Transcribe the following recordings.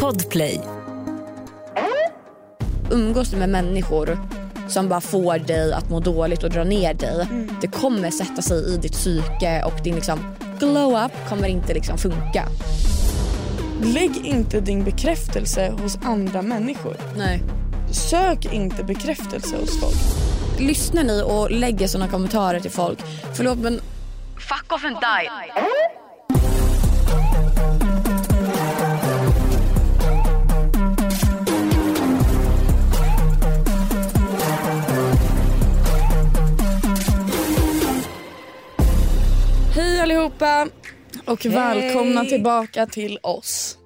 Podplay. Umgås du med människor som bara får dig att må dåligt och dra ner dig. Det kommer sätta sig i ditt psyke och din liksom glow up kommer inte liksom funka. Lägg inte din bekräftelse hos andra människor. Nej. Sök inte bekräftelse hos folk. Lyssnar ni och lägger såna kommentarer till folk, förlåt men fuck off and die. Allihopa och Hej. välkomna tillbaka till oss.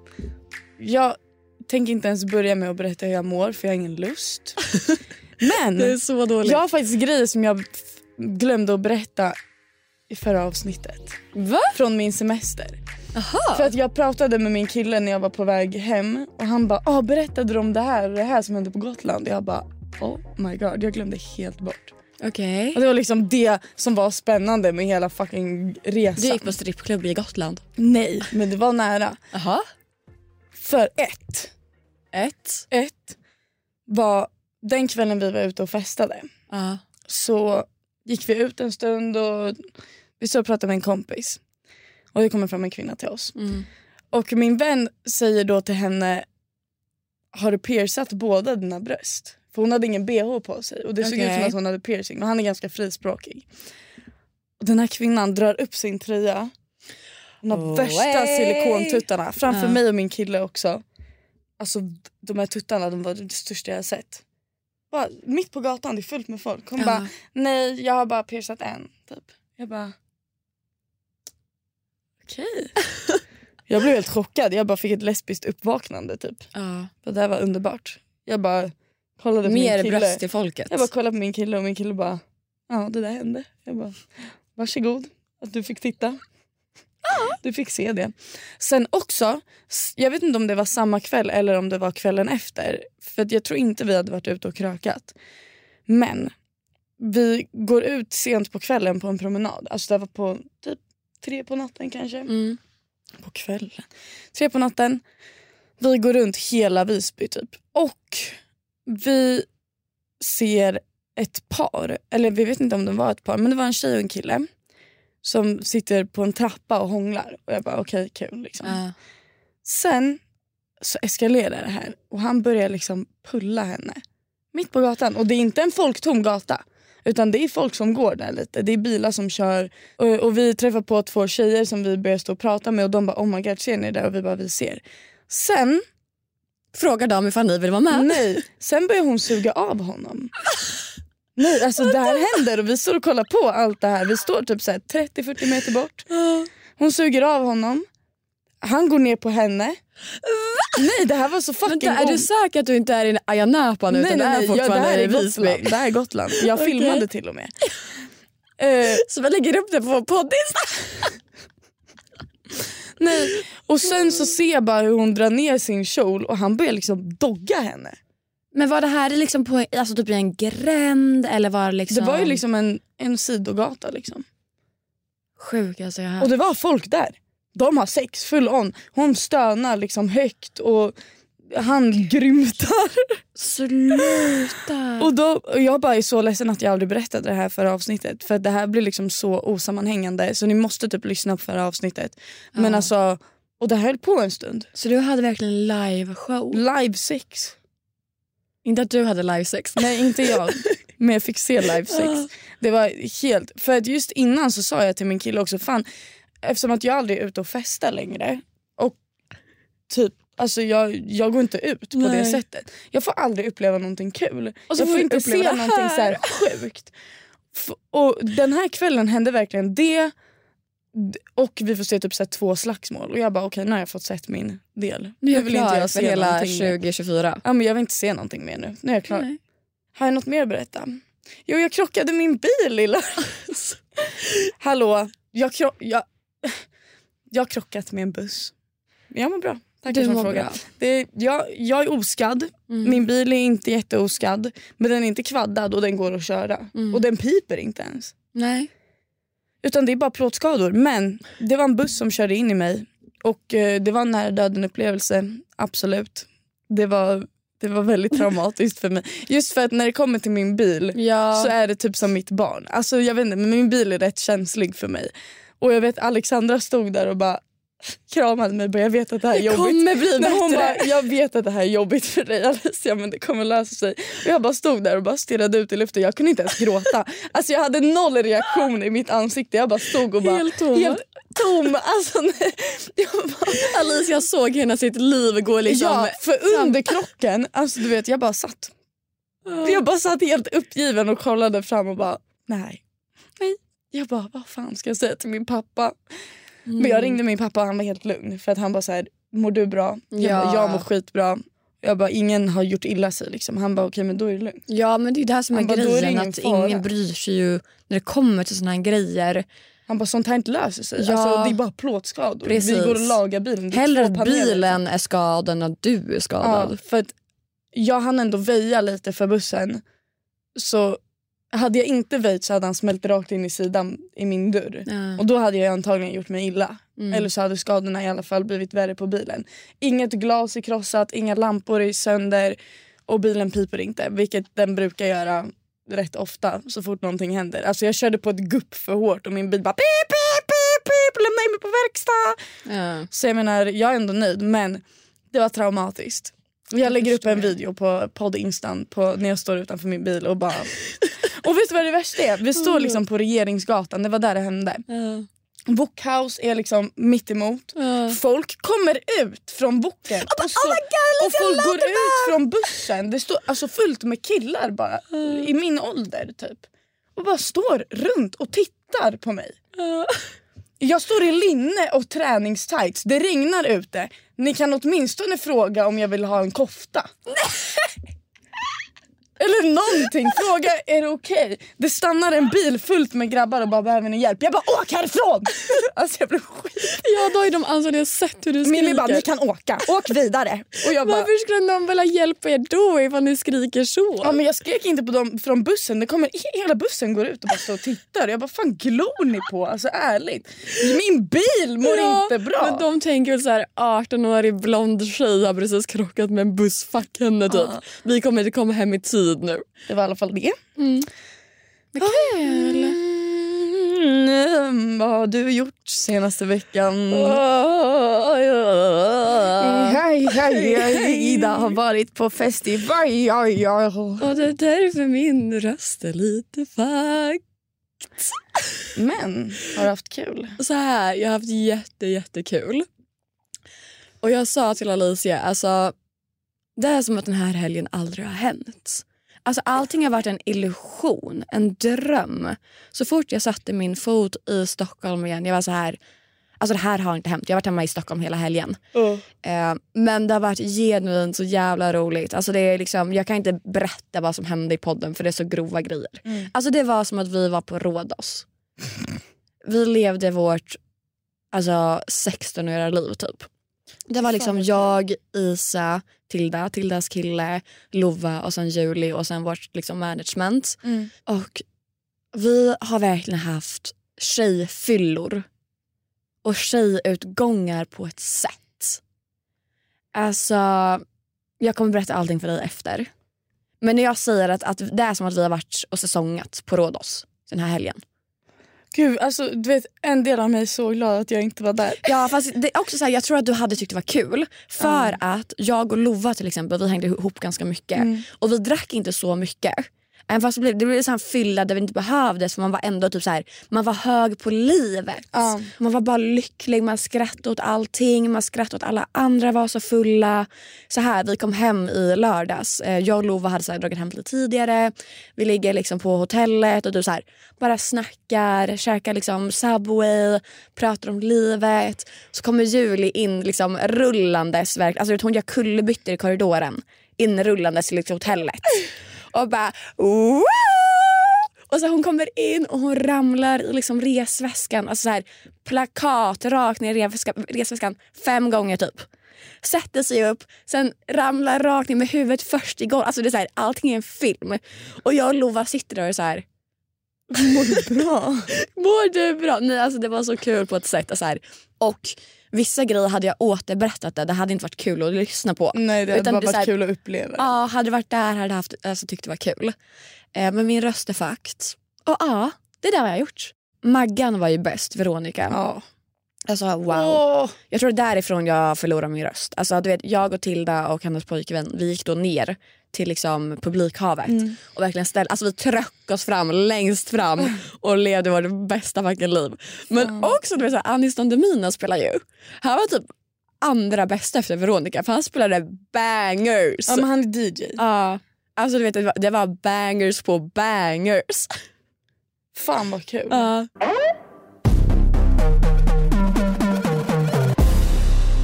Jag tänker inte ens börja med att berätta hur jag mår för jag har ingen lust. Men så dåligt. jag har faktiskt grejer som jag glömde att berätta i förra avsnittet. Va? Från min semester. Aha. För att jag pratade med min kille när jag var på väg hem och han bara ah, berättade du om det här det här som hände på Gotland? Jag bara oh my god jag glömde helt bort. Okej. Och det var liksom det som var spännande med hela fucking resan. Du gick på strippklubb i Gotland. Nej men det var nära. Jaha. För ett, Ett. ett var den kvällen vi var ute och festade Ja. så gick vi ut en stund och vi stod och pratade med en kompis. Och det kommer fram en kvinna till oss. Mm. Och min vän säger då till henne Har du piercat båda dina bröst? För hon hade ingen bh på sig och det såg ut som att hon hade piercing och han är ganska frispråkig. Och den här kvinnan drar upp sin tröja. Hon har Oh, värsta hey. silikontuttarna framför Ja. mig och min kille också. Alltså de här tuttarna de var det största jag har sett. Bara, mitt på gatan, det är fullt med folk. Hon Ja. bara nej jag har bara piercat en. Typ. Jag bara okej. jag blev helt chockad. Jag bara fick ett lesbiskt uppvaknande typ. Och det här var underbart. Jag bara kollade på Mer min kille. bröst till folket. Jag bara kollade på min kille och min kille bara ja det där hände. Jag bara varsågod att du fick titta. Du fick se det. Sen också, jag vet inte om det var samma kväll eller om det var kvällen efter. För jag tror inte vi hade varit ute och krökat. Men vi går ut sent på kvällen på en promenad. Alltså det var på typ tre på natten kanske. Mm. På kvällen. Tre på natten. Vi går runt hela Visby typ. Och vi ser ett par, eller vi vet inte om det var ett par, men det var en tjej och en kille som sitter på en trappa och hånglar. Och jag bara okej kul liksom. Ja. Sen så eskalerar det här och han börjar liksom pulla henne. Mitt på gatan. Och det är inte en folktom gata. Utan det är folk som går där lite. Det är bilar som kör. Och, och vi träffar på två tjejer som vi börjar stå och prata med och de bara oh my god ser ni det? Och vi bara vi ser. Sen, Fråga dem ifall ni vill vara med. nej, sen börjar hon suga av honom. Nej alltså det här händer och vi står och kollar på allt det här. Vi står typ så här 30-40 meter bort. Hon suger av honom. Han går ner på henne. Nej det här var så fucking Vänta, är du säker att du inte är i Ayia Napa nu Nej, utan nej, är nej. Ja, det här är? Gotland. Det här är Gotland. Jag Okej. filmade till och med. Eh, Så vi lägger upp det på poddinsta. Nej. Och sen så ser jag bara hur hon drar ner sin kjol och han börjar liksom dogga henne. Men var det här liksom på alltså typ i en gränd eller var det liksom... Det var ju liksom en, en sidogata liksom. Sjuk alltså jag. Och det var folk där. De har sex full on. Hon stönar liksom högt och han grymtar. Sluta. Och, då, och jag bara är så ledsen att jag aldrig berättade det här förra avsnittet. För det här blir liksom så osammanhängande. Så ni måste typ lyssna på förra avsnittet. Men Ja. alltså, och det höll på en stund. Så du hade verkligen live show? Live sex. Inte att du hade live sex? Nej inte jag. Men jag fick se live sex. Det var helt... För att just innan så sa jag till min kille också, fan eftersom att jag aldrig är ute och festar längre och typ Alltså jag, jag går inte ut på det Nej. sättet. Jag får aldrig uppleva någonting kul. Och så jag får inte uppleva det någonting så här sjukt. F- och den här kvällen hände verkligen det och vi får se typ så två slagsmål. Och jag bara okej nu har jag fått sett min del. Nu är jag vill klar inte jag se hela någonting mer. 2024. Ja, men jag vill inte se någonting mer nu. Nu är jag klar. Nej. Har jag något mer att berätta? Jo, jag krockade min bil lilla. Hallå, jag, kro- jag, jag har krockat med en buss. Men Jag mår bra. Tack Du för mår frågan. Det, jag, jag är oskadd. Mm. Min bil är inte jätteoskadd. Men den är inte kvaddad och den går att köra. Mm. Och den piper inte ens. Nej. Utan det är bara plåtskador. Men det var en buss som körde in i mig. Och eh, det var en nära döden upplevelse, absolut. Det var, det var väldigt traumatiskt för mig. Just för att när det kommer till min bil Ja. så är det typ som mitt barn. Alltså jag vet inte, men min bil är rätt känslig för mig. Och jag vet Alexandra stod där och bara kramade mig och bara, jag vet att det här är det jobbigt. kommer bli Nej, hon bara, jag vet att det här är jobbigt för dig Alicia men det kommer lösa sig. Och jag bara stod där och bara stirrade ut i luften. Jag kunde inte ens gråta. Alltså jag hade noll reaktion i mitt ansikte. Jag bara stod och bara Helt tom. Helt tom. Alltså, nej. jag bara, Alicia såg hela sitt liv gå liksom... ja, för under krocken, alltså du vet jag bara satt. Jag bara satt helt uppgiven och kollade fram och bara nej. Nej. Jag bara vad fan ska jag säga till min pappa? Men Mm. jag ringde min pappa och han var helt lugn för att han bara så här, mår du bra? Jag, Ja. bara, jag mår skitbra. Jag bara ingen har gjort illa sig liksom. Han bara okej men då är det lugnt. Ja men det är det här som är Han bara, är grejen. ingen att fara. ingen bryr sig ju när det kommer till såna här grejer. Han bara sånt här inte löser sig. Ja. Alltså, det är bara plåtskador. Precis. Vi går och lagar bilen. Är Hellre att paneler. bilen är skadad än att du är skadad. Ja, för att jag hann ändå väja lite för bussen. Så hade jag inte väjt så hade han smält rakt in i sidan i min dörr. Ja. Och då hade jag antagligen gjort mig illa. Mm. Eller så hade skadorna i alla fall blivit värre på bilen. Inget glas är krossat, inga lampor är sönder och bilen piper inte. Vilket den brukar göra rätt ofta så fort någonting händer. Alltså jag körde på ett gupp för hårt och min bil bara pip, pip, pip, pip, lämna in mig på verkstad. Ja. Så jag menar, jag är ändå nöjd men det var traumatiskt. Jag lägger upp en video på podd Instan på, när jag står utanför min bil och bara... Och vet du vad det värsta är? Vi står liksom på Regeringsgatan, det var där det hände. Ja. Bookhouse är liksom mitt emot. Ja. Folk kommer ut från boken och, så, och folk går ut från bussen. Det står alltså fullt med killar bara i min ålder typ. Och bara står runt och tittar på mig. Jag står i linne och träningstights. Det regnar ute. Ni kan åtminstone fråga om jag vill ha en kofta. Eller någonting. Fråga är det okej? Det stannar en bil fullt med grabbar och bara behöver ni hjälp. Jag bara åk härifrån! Alltså jag blev skit. ja då ju de antagligen sett hur du skriker. Mimmi bara ni kan åka. Åk vidare. Och jag bara Varför skulle någon vilja hjälpa er då ifall ni skriker så? Ja, men jag skrek inte på dem från bussen. Det kommer, hela bussen går ut och bara står och tittar. Jag bara, fan glor ni på? Alltså ärligt. Min bil mår Ja, inte bra. Men de tänker väl så här 18-årig blond tjej har precis krockat med en buss. Fuck henne typ. Ja. Vi kommer inte komma hem i tid nu. Det var i alla fall det. Men kul. Mm, vad har du gjort senaste veckan? Hej, hej, hej. Ida har varit på festival. Ja, ja. Och det är därför min röst är lite fuck. Men, har du haft kul? Så här, jag har haft jätte, jättekul. Och jag sa till Alicia, alltså det är som att den här helgen aldrig har hänt. Alltså allting har varit en illusion, en dröm. Så fort jag satte min fot i Stockholm igen, jag var så här, alltså det här har inte hänt. Jag har varit hemma i Stockholm hela helgen. Eh, men det har varit genuint så jävla roligt. Alltså det är liksom, jag kan inte berätta vad som hände i podden för det är så grova grejer. Mm. Alltså det var som att vi var på Rhodos. Vi levde vårt alltså, 16-åriga liv typ. Det var liksom jag, Isa, Tilda, Tildas kille, Lova och sen Julie och sen vårt liksom, management. Mm. Och vi har verkligen haft tjejfyllor och tjejutgångar på ett sätt. Alltså, jag kommer berätta allting för dig efter. Men när jag säger att, att det är som att vi har varit och säsongat på Rhodos den här helgen. Gud, alltså, du vet, en del av mig är så glad att jag inte var där. Ja fast det är också så här, jag tror att du hade tyckt det var kul. För att jag och Lova till exempel, vi hängde ihop ganska mycket. Mm. Och vi drack inte så mycket. Även fast det blev, det blev så här fylla där vi inte behövdes för man var ändå typ så här, man var hög på livet. Ja. Man var bara lycklig, man skrattade åt allting, man skrattade åt alla andra var så fulla. Så här, vi kom hem i lördags. Eh, Jag och Lova hade så här, dragit hem lite tidigare. Vi ligger liksom på hotellet och du så här, bara snackar, käkar liksom Subway, pratar om livet. Så kommer Julie in liksom rullandes, alltså hon gör kullerbyttor i korridoren. Inrullandes till liksom, hotellet. Och bara Woo! Och så hon kommer in och hon ramlar i liksom resväskan, alltså så här, plakat rakt ner i resväskan, resväskan fem gånger typ. Sätter sig upp, sen ramlar rakt ner med huvudet först i golvet. Alltså det är så här, allting är en film. Och jag och Lova sitter där och så här. Mår du bra? Mår du bra? Nej, alltså det var så kul på ett sätt. Så här. Och vissa grejer hade jag återberättat det. Det hade inte varit kul att lyssna på. Nej det hade Utan bara det varit här- kul att uppleva. Ja, hade det varit där hade jag haft, alltså, tyckt det var kul. Eh, men min röst är fakt. Och ja, det där har jag gjort. Maggan var ju bäst, Veronica. Ja. Alltså wow. Åh. Jag tror det är därifrån jag förlorade min röst. Alltså, du vet, jag och Tilda och hennes pojkvän vi gick då ner till liksom publikhavet. Mm. Och verkligen ställ, alltså, vi tröck oss fram längst fram och levde vårt bästa fucking liv. Men också du vet, så här, Anis Don Demina spelar ju. Han var typ andra bästa efter Veronica för han spelade bangers. Ja men han är DJ. Ja. Alltså du vet det var, det var bangers på bangers. Fan vad kul. Ja.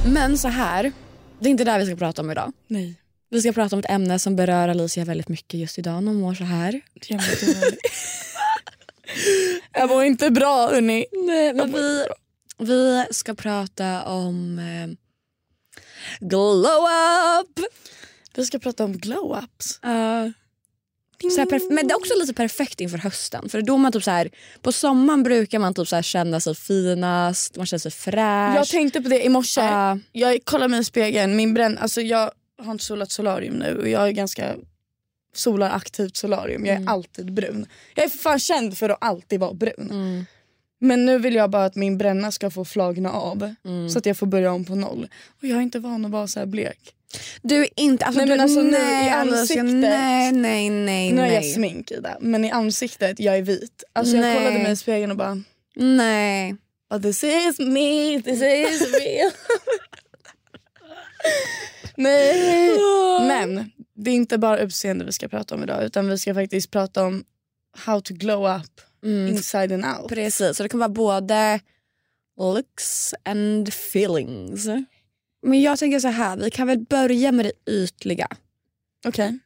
Men så här, det är inte det vi ska prata om idag. Nej. Vi ska prata om ett ämne som berör Alicia väldigt mycket just idag. Hon mår så här. Jag mår inte bra hörni. Nej, men vi, vi ska prata om eh, glow up. Vi ska prata om glow-ups. Ja. Så här men det är också lite perfekt inför hösten. För då man typ så här, på sommaren brukar man typ så känna sig finast, man känner sig fräsch. Jag tänkte på det i morse. Ja. Jag kollar mig i spegeln. Min bränn, alltså jag har inte solat solarium nu och jag är ganska solar aktivt solarium. Jag är Mm. alltid brun. Jag är för fan känd för att alltid vara brun. Mm. Men nu vill jag bara att min bränna ska få flagna av. Mm. Så att jag får börja om på noll. Och jag är inte van att vara så här blek. Du är inte... Alltså, Nej, men alltså nu nej, i Alicia, ansiktet. Nej, nej, nej. Nu har jag smink i det. Men i ansiktet, jag är vit. Alltså jag Nej. kollade mig i spegeln och bara nej. oh, this is me, this is real. Nej. Men det är inte bara utseende vi ska prata om idag utan vi ska faktiskt prata om how to glow up Mm. inside and out. Precis, så det kan vara både looks and feelings. Men jag tänker så här, vi kan väl börja med det ytliga. Okej.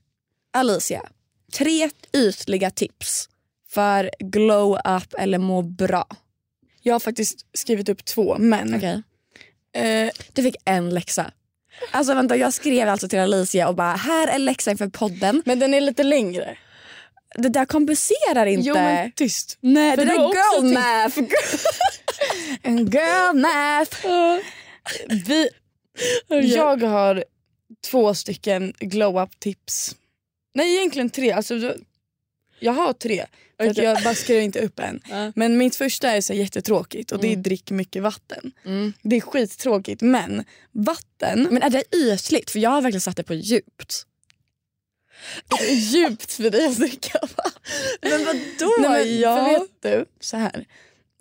Alicia, tre ytliga tips för glow up eller må bra. Jag har faktiskt skrivit upp två men Okej. eh, Du fick en läxa. Alltså vänta, jag skrev alltså till Alicia och bara här är läxan för podden. men den är lite längre. Det där kompenserar inte. Jo men tyst. Nej, För det där är girl math. En girl math. Vi, jag har två stycken glow up tips. Nej egentligen tre. Alltså, jag har tre. Att Okej. jag skrev inte upp en. Ja. Men mitt första är så jättetråkigt och det är Mm. drick mycket vatten. Mm. Det är skittråkigt men vatten Men är det ytligt? För jag har verkligen satt det på djupt. är djupt för dig att dricka vatten. Men vadå? Nej, men, för vet du, så här.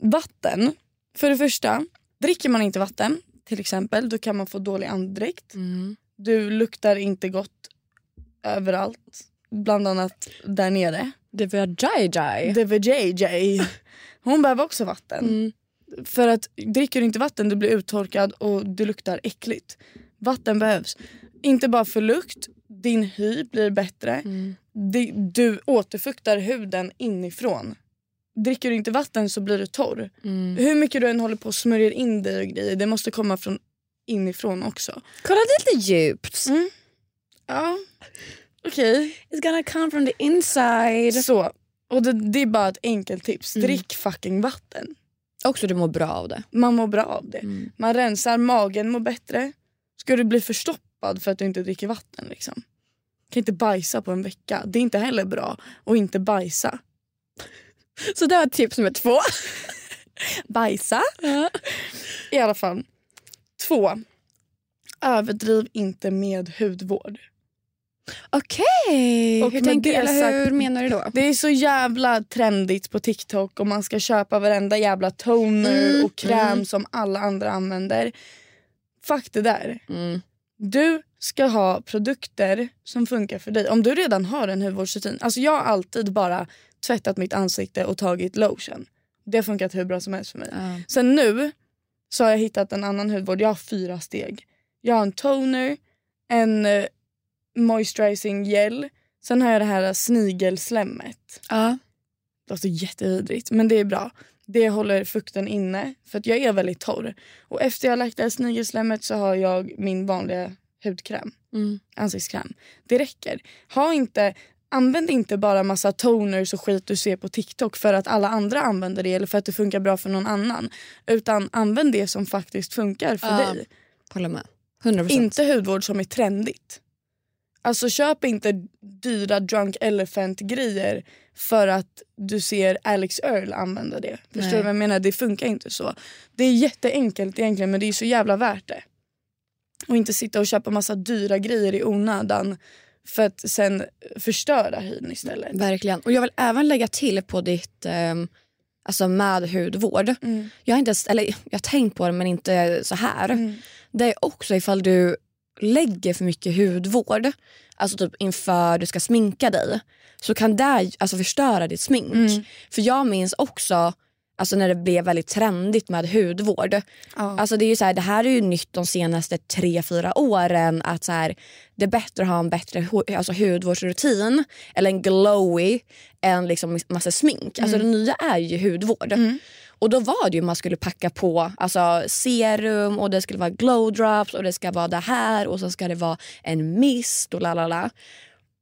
Vatten, för det första, dricker man inte vatten till exempel då kan man få dålig andedräkt. Mm. Du luktar inte gott överallt. Bland annat där nere. Det var Jai. Det var JJ. Hon behöver också vatten. Mm. För att dricker du inte vatten du blir uttorkad och du luktar äckligt. Vatten behövs. Inte bara för lukt, din hy blir bättre. Mm. Det- Du återfuktar huden inifrån. Dricker du inte vatten så blir du torr. Mm. Hur mycket du än håller på och smörjer in dig och grejer, det måste komma från inifrån också. Kolla det är lite djupt. Ja, okej. It's gonna come from the inside. Så, och det, det är bara ett enkelt tips. Mm. Drick fucking vatten. Också du mår bra av det. Man mår bra av det. Mm. Man rensar, magen mår bättre. Ska du bli förstoppad för att du inte dricker vatten liksom? kan inte bajsa på en vecka. Det är inte heller bra att inte bajsa. Så det var tips nummer två. Bajsa? I alla fall. Två. Överdriv inte med hudvård. Okej, Och hur, tänker, eller sagt- hur menar du då? Det är så jävla trendigt på TikTok och man ska köpa varenda jävla toner Mm, och kräm mm. som alla andra använder. Fuck det där. Mm. Du ska ha produkter som funkar för dig. Om du redan har en hudvårdsrutin. Alltså jag har alltid bara tvättat mitt ansikte och tagit lotion. Det har funkat hur bra som helst för mig. Ja. Sen nu så har jag hittat en annan hudvård. Jag har fyra steg. Jag har en toner, en eh, moisturizing gel. Sen har jag det här snigelslemmet. Ja. Det låter jättevidrigt men det är bra. Det håller fukten inne för att jag är väldigt torr. Och efter jag har lagt det här snigelslemmet så har jag min vanliga hudkräm. Mm. Ansiktskräm. Det räcker. Ha inte använd inte bara massa toners och skit du ser på TikTok för att alla andra använder det eller för att det funkar bra för någon annan. Utan använd det som faktiskt funkar för Ja. dig. Håller med. 100%. Inte hudvård som är trendigt. Alltså köp inte dyra drunk elephant grejer för att du ser Alex Earl använda det. Förstår Nej. du vad jag menar? Det funkar inte så. Det är jätteenkelt egentligen men det är så jävla värt det. Och inte sitta och köpa massa dyra grejer i onödan för att sen förstöra hyn istället. Verkligen. Och jag vill även lägga till på ditt ehm, alltså med hudvård. Mm. Jag har, inte, eller, jag har tänkt på det men inte så här. Mm. Det är också ifall du lägger för mycket hudvård, alltså typ inför du ska sminka dig, så kan det alltså förstöra ditt smink. Mm. För jag minns också alltså när det blev väldigt trendigt med hudvård. Ja. Alltså det, är så här, det här är ju nytt de senaste tre fyra åren. Att så här, Det är bättre att ha en bättre alltså hudvårdsrutin eller en glowy än liksom massa smink. Alltså det nya är ju hudvård. Och då var det ju man skulle packa på alltså serum och det skulle vara glow drops och det ska vara det här och så ska det vara en mist och la la la.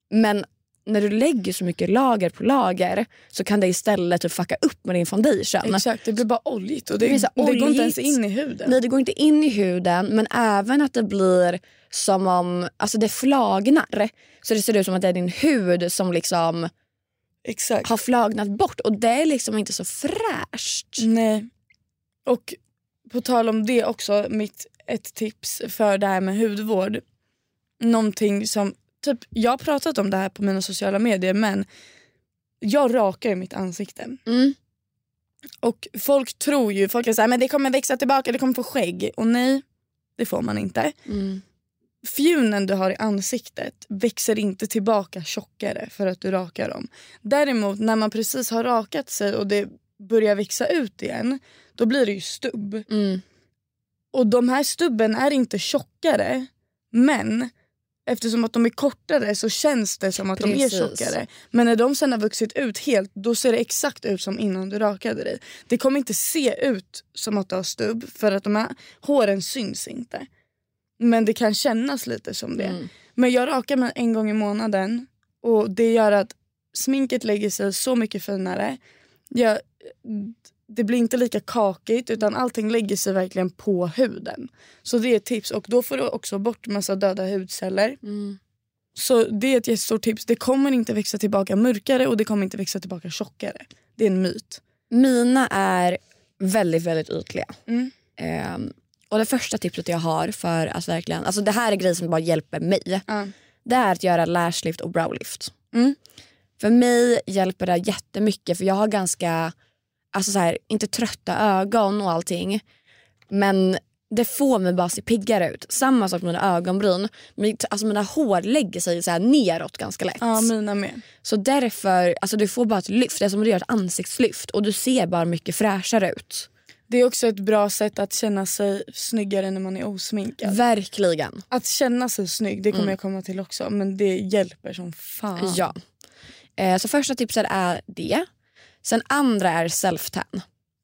Men när du lägger så mycket lager på lager så kan det istället typ fucka upp med din foundation. Exakt, det blir bara oljigt och det, Det det, går inte ens in i huden. Nej det går inte in i huden men även att det blir som om alltså det flagnar. Så det ser ut som att det är din hud som liksom Exakt. har flagnat bort och det är liksom inte så fräscht. Nej. Och på tal om det också, mitt, ett tips för det här med hudvård. Någonting som, typ, jag har pratat om det här på mina sociala medier men jag rakar ju mitt ansikte. Mm. Och folk tror ju, folk är såhär, men det kommer växa tillbaka, det kommer få skägg. Och nej, det får man inte. Mm. Fjunen du har i ansiktet växer inte tillbaka tjockare för att du rakar dem. Däremot när man precis har rakat sig och det börjar växa ut igen, då blir det ju stubb. Mm. Och de här stubben är inte tjockare, men eftersom att de är kortare så känns det som att de är Precis. tjockare. Men när de sen har vuxit ut helt, då ser det exakt ut som innan du rakade dig. Det kommer inte se ut som att du har stubb för att de här håren syns inte. Men det kan kännas lite som det. Mm. Men jag rakar mig en gång i månaden och det gör att sminket lägger sig så mycket finare. Jag, det blir inte lika kakigt utan allting lägger sig verkligen på huden. Så det är ett tips och då får du också bort massa döda hudceller. Mm. Så det är ett jättestort tips. Det kommer inte växa tillbaka mörkare och det kommer inte växa tillbaka tjockare. Det är en myt. Mina är väldigt väldigt ytliga. Mm. Ehm, och det första tipset jag har för att verkligen, alltså det här är grejer som bara hjälper mig. Ja. Det är att göra lashlift och browlift. Mm. För mig hjälper det jättemycket för jag har ganska, alltså så här, inte trötta ögon och allting. Men det får mig bara se piggare ut. Samma sak med mina ögonbryn. Min- Alltså mina hår lägger sig så här neråt ganska lätt. ja, mina med. Så därför, alltså du får bara ett lyft. Det är som att du gör ett ansiktslyft och du ser bara mycket fräschare ut. Det är också ett bra sätt att känna sig snyggare när man är osminkad. Verkligen. Att känna sig snygg, det kommer jag komma till också. Men det hjälper som fan. Ja. Eh, så första tipset är det. Sen andra är self-tan.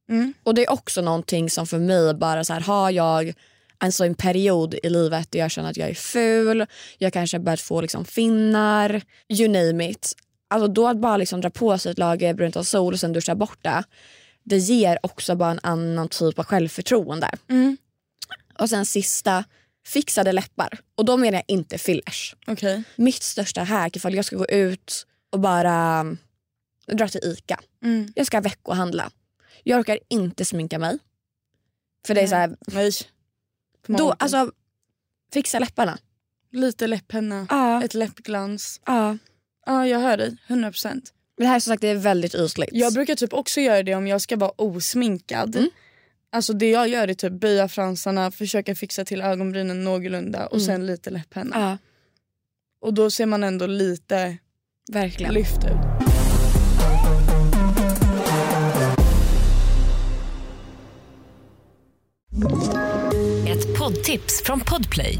Mm. Och det är också någonting som för mig bara så här, har jag alltså en period i livet där jag känner att jag är ful, jag kanske har börjat få liksom finnar, you name it. Alltså då att bara liksom dra på sig ett lager brunt av sol och sen duscha bort det. Det ger också bara en annan typ av självförtroende. Mm. Och sen sista, fixade läppar. Och då menar jag inte fillers. Okej. Mitt största hack ifall jag ska gå ut och bara um, dra till Ica. Mm. Jag ska veckohandla. Jag orkar inte sminka mig. För det är så här, Nej. då, alltså fixa läpparna. Lite läpphenna, Ja. ett läppglans. ja. Ja, jag hör dig. 100%. Men det här är som sagt det är väldigt ytligt. Jag brukar typ också göra det om jag ska vara osminkad. Mm. Alltså det jag gör är typ böja fransarna, försöka fixa till ögonbrynen någorlunda och Mm. sen lite läpphenna. Ja, Och då ser man ändå lite verkligen. lyft ut. Ett poddtips från Podplay.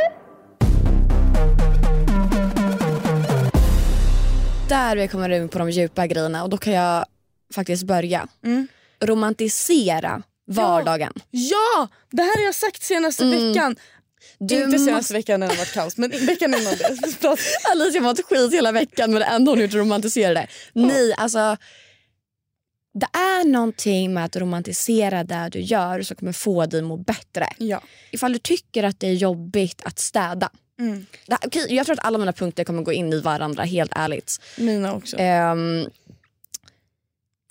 Där vi kommer in på de djupa grejerna och då kan jag faktiskt börja. Mm. Romantisera vardagen. Ja! Det här har jag sagt senaste veckan. Du Inte senaste veckan när det varit kaos men veckan innan det. Alicia har mått skit hela veckan men ändå har hon gjort romantiserade. Nej, alltså. Det är någonting med att romantisera det du gör som kommer få dig att må bättre. ja. Ifall du tycker att det är jobbigt att städa. Mm. Det, okej, jag tror att alla mina punkter kommer gå in i varandra helt ärligt. Mina också. Ehm,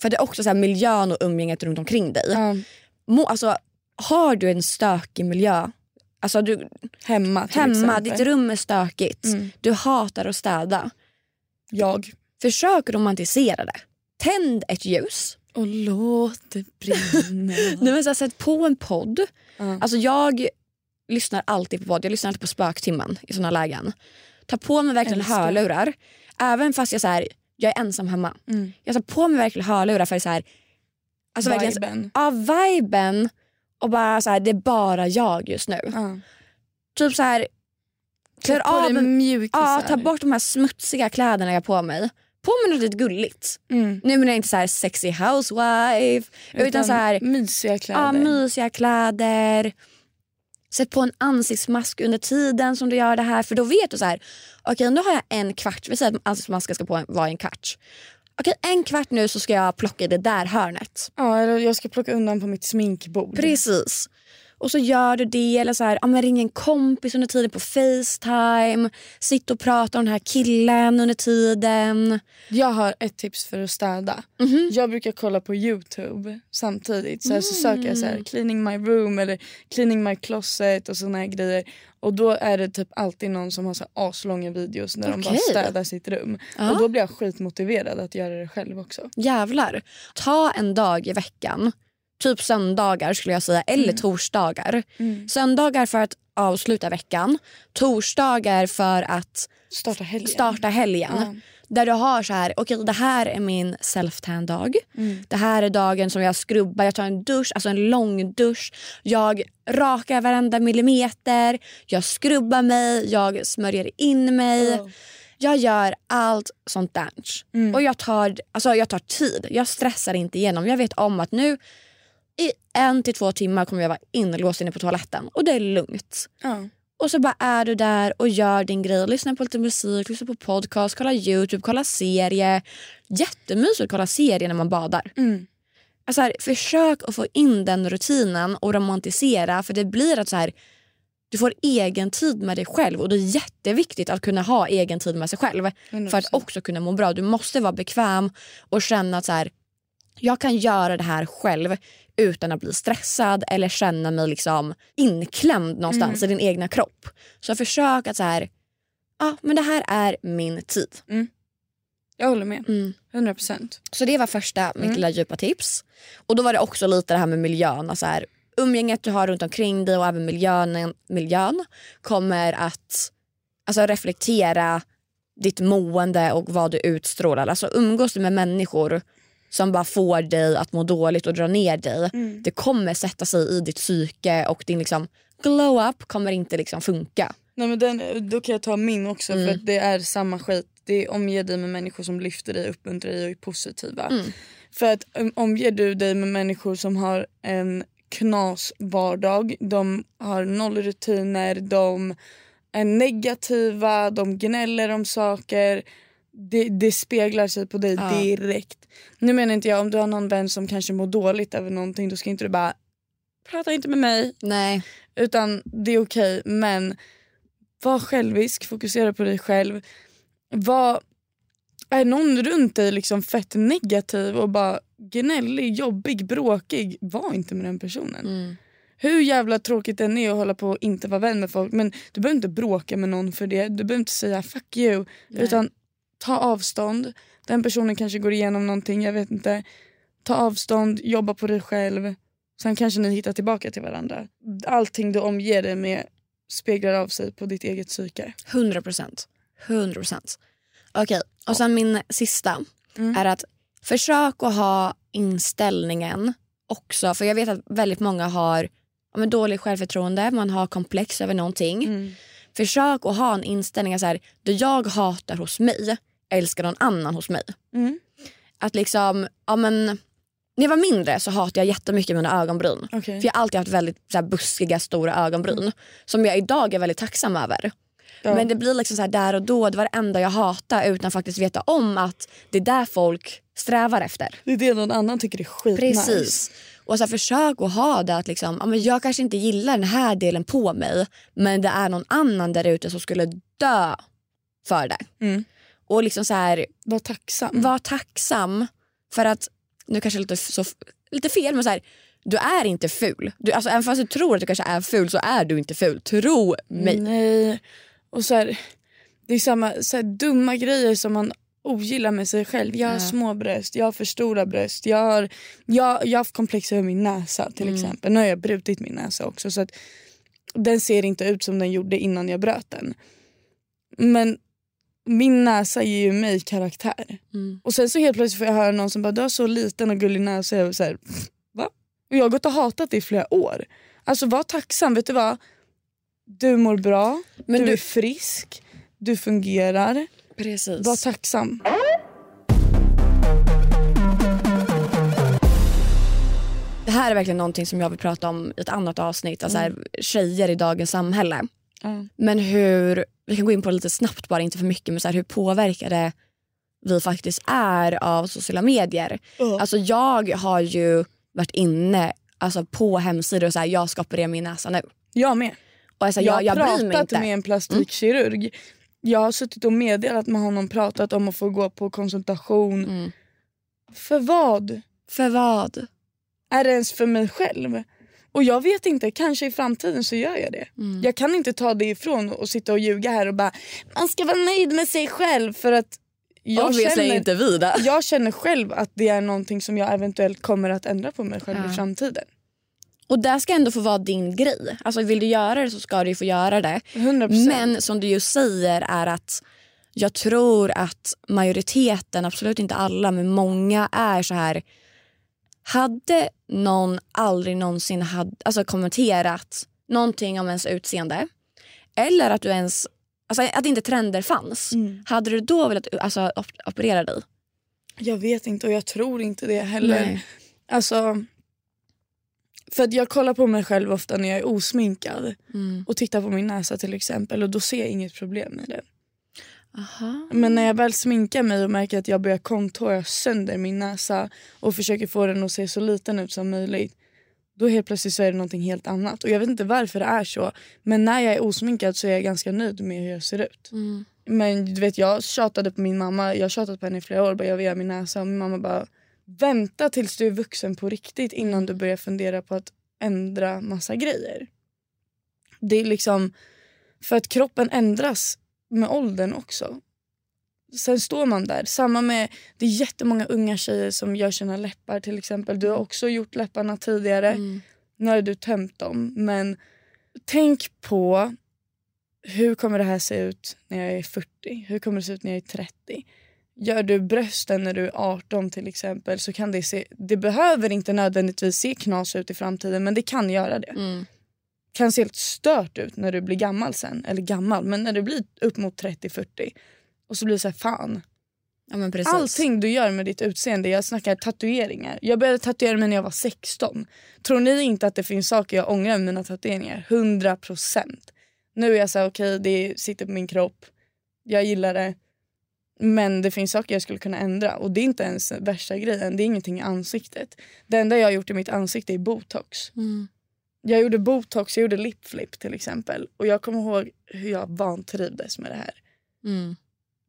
för det är också så här, miljön och umgänget runt omkring dig. Ja. Må, alltså, har du en stökig miljö, alltså du, Hemma till hemma, exempel. ditt rum är stökigt, Mm. du hatar att städa. Jag. Försök romantisera det. Tänd ett ljus. Och låt det brinna. Nu har jag sett på en podd. Ja. Alltså jag lyssnar alltid på podd. Jag lyssnar alltid på Spöktimman i såna lägen. Ta på mig verkligen Älskar. hörlurar. Även fast jag, så här, jag är ensam hemma. Mm. Jag tar på mig verkligen hörlurar för så här, alltså verkligen, Viben. ja, viben och bara så här, det är bara jag just nu. Ja. Typ så här, klär av ja, ta bort de här smutsiga kläderna jag har på mig. På mig något lite gulligt. Mm. Nu menar jag inte så här sexy housewife utan, så här mysiga kläder. ja, mysiga kläder. Sätt på en ansiktsmask under tiden som du gör det här för då vet du så här. Okej nu har jag en kvart, vi säger att ansiktsmasken ska på vara en kvart. Okej en kvart nu så ska jag plocka i det där hörnet. Ja, eller jag ska plocka undan på mitt sminkbord. Precis. Och så gör du det eller så här, ja, ring en kompis under tiden på Facetime. Sitt och prata om den här killen under tiden. Jag har ett tips för att städa. Mhm. Jag brukar kolla på Youtube samtidigt. Så, här, så söker jag så här, cleaning my room eller cleaning my closet och såna här grejer. Och då är det typ alltid någon som har så aslånga videos när de bara städar sitt rum. Ja. Och då blir jag skitmotiverad att göra det själv också. Jävlar. Ta en dag i veckan. Typ söndagar skulle jag säga, eller torsdagar. Söndagar för att avsluta veckan. Torsdagar för att Starta helgen. starta helgen. Ja. Där du har så här, okej det här är min self-tan-dag. Mm. Det här är dagen som jag skrubbar, jag tar en dusch, alltså en lång dusch. Jag rakar varenda millimeter, jag skrubbar mig, jag smörjer in mig. Ja. Jag gör allt sånt där. Mm. Och jag tar, alltså jag tar tid. Jag stressar inte igenom. Jag vet om att nu i en till två timmar kommer jag vara inlåst inne på toaletten. Och det är lugnt. Ja. Och så bara är du där och gör din grej. Lyssnar på lite musik, lyssnar på podcast, kollar Youtube, kollar serie. Jättemysigt att kolla serie när man badar. Mm. Alltså här, försök att få in den rutinen och romantisera för det blir att så här, du får egen tid med dig själv och det är jätteviktigt att kunna ha egen tid med sig själv för att 100%. också kunna må bra. Du måste vara bekväm och känna att så här, jag kan göra det här själv utan att bli stressad eller känna mig liksom inklämd någonstans i din egna kropp. Så försök att så här, ja men det här är min tid. Jag håller med. Mm. 100%. Så det var första mitt Mm. lilla djupa tips. Och då var det också lite det här med miljön. Alltså här, umgänget du har runt omkring dig och även miljön, miljön kommer att alltså, reflektera ditt mående och vad du utstrålar. Alltså umgås du med människor som bara får dig att må dåligt och dra ner dig. Mm. Det kommer sätta sig i ditt psyke och din liksom glow-up kommer inte liksom funka. Nej, men den, då kan jag ta min också Mm. för att det är samma skit. Det omger dig med människor som lyfter dig, uppmuntrar dig och är positiva. Mm. För att um, omger du dig med människor som har en knas vardag, de har noll rutiner, de är negativa, de gnäller om saker. Det, det speglar sig på dig Ja. direkt. Nu menar inte jag om du har någon vän som kanske mår dåligt över någonting då ska inte du bara prata inte med mig Nej. utan det är okej men var självisk, fokusera på dig själv. Var, är någon runt dig liksom fett negativ och bara gnällig, jobbig, bråkig, var inte med den personen. Mm. Hur jävla tråkigt den är att hålla på och inte vara vän med folk men du behöver inte bråka med någon för det. Du behöver inte säga fuck you Nej. utan ta avstånd. Den personen kanske går igenom någonting, jag vet inte. Ta avstånd, jobba på dig själv. Sen kanske ni hittar tillbaka till varandra. Allting du omger dig med speglar av sig på ditt eget psyke. 100 procent. 100 procent. Okej, och sen min sista Mm. är att försök att ha inställningen också, för jag vet att väldigt många har ja, dåligt självförtroende, man har komplex över någonting. Mm. Försök att ha en inställning så här, det jag hatar hos mig älskar någon annan hos mig. Mm. Att liksom, ja men när jag var mindre så hatade jag jättemycket mina ögonbryn. Okej. För jag har alltid haft väldigt så här, buskiga stora ögonbryn som jag idag är väldigt tacksam över. Ja. Men det blir liksom så här där och då, det var det enda jag hatade utan faktiskt veta om att det är där folk strävar efter. Det är det någon annan tycker är skitnice. Precis. Och så här, försök att ha det att liksom, ja, men jag kanske inte gillar den här delen på mig men det är någon annan där ute som skulle dö för det. Mm. Och liksom så här, Var tacksam. var tacksam för att, nu kanske lite, så, lite fel men så här, du är inte ful. Du, alltså, även fast du tror att du kanske är ful så är du inte ful. Tro mig. Nej. Och så här, det är samma så här, dumma grejer som man ogillar med sig själv. Jag har Ja. små bröst, jag har för stora bröst. Jag har, jag, jag har haft komplex över min näsa till Mm. exempel. Nu har jag brutit min näsa också så att den ser inte ut som den gjorde innan jag bröt den. Men min näsa ger ju mig karaktär. Mm. Och sen så helt plötsligt får jag höra någon som bara du har så liten och gullig näsa. Jag så här, va? Och jag har gått och hatat det i flera år. Alltså var tacksam, vet du vad? Du mår bra, Men du, du- är frisk, du fungerar. Precis. Var tacksam. Det här är verkligen någonting som jag vill prata om i ett annat avsnitt. Alltså här, tjejer i dagens samhälle. Men hur, vi kan gå in på det lite snabbt bara, inte för mycket. Men så här, hur påverkade vi faktiskt är av sociala medier. Alltså jag har ju varit inne alltså, på hemsidor och så här, jag ska operera min näsa nu. Jag med. Och alltså, jag jag, jag pratat inte. Mm. med en plastikkirurg. Jag har suttit och meddelat med honom pratat om att få gå på konsultation. Mm. För vad? För vad? Är det ens för mig själv? Och jag vet inte, kanske i framtiden så gör jag det. Mm. Jag kan inte ta det ifrån och sitta och ljuga här och bara man ska vara nöjd med sig själv för att jag Obviously känner, inte vi jag känner själv att det är någonting som jag eventuellt kommer att ändra på mig själv Ja. i framtiden. Och det ska ändå få vara din grej. Alltså vill du göra det så ska du få göra det. 100%. Men som du ju säger är att jag tror att majoriteten, absolut inte alla, men många är så här. Hade någon aldrig någonsin had, alltså kommenterat någonting om ens utseende eller att du ens, alltså att inte trender fanns. Mm. Hade du då velat alltså, op- operera dig? Jag vet inte och jag tror inte det heller. Nej. Alltså, för jag kollar på mig själv ofta när jag är osminkad Mm. och tittar på min näsa till exempel och då ser jag inget problem med det. Aha. Men när jag väl sminkar mig och märker att jag börjar kontora sönder min näsa och försöker få den att se så liten ut som möjligt. Då helt plötsligt så är det någonting helt annat. Och jag vet inte varför det är så. Men när jag är osminkad så är jag ganska nöjd med hur jag ser ut. Mm. Men du vet jag tjatade på min mamma. Jag har tjatat på henne i flera år. Bara, jag vill göra min näsa. Och min mamma bara vänta tills du är vuxen på riktigt innan du börjar fundera på att ändra massa grejer. Det är liksom för att kroppen ändras med åldern också. Sen står man där. Samma med, det är jättemånga unga tjejer som gör sina läppar till exempel. Du har också gjort läpparna tidigare. Mm. Nu har du tömt dem. Men tänk på hur kommer det här se ut när jag är 40? Hur kommer det se ut när jag är 30? Gör du brösten när du är 18 till exempel så kan det se, det behöver inte nödvändigtvis se knas ut i framtiden men det kan göra det. Mm. Kan se helt stört ut när du blir gammal sen, eller gammal men när du blir upp mot 30-40 och så blir det så här fan. Ja, men precis. Allting du gör med ditt utseende, jag snackar tatueringar. Jag började tatuera mig när jag var 16. Tror ni inte att det finns saker jag ångrar med mina tatueringar? 100%. Nu är jag så här, okej det sitter på min kropp, jag gillar det. Men det finns saker jag skulle kunna ändra och det är inte ens värsta grejen, det är ingenting i ansiktet. Det enda jag har gjort i mitt ansikte är botox. Mm. Jag gjorde botox, jag gjorde lipflip till exempel. Och jag kommer ihåg hur jag vantrivdes med det här Mm.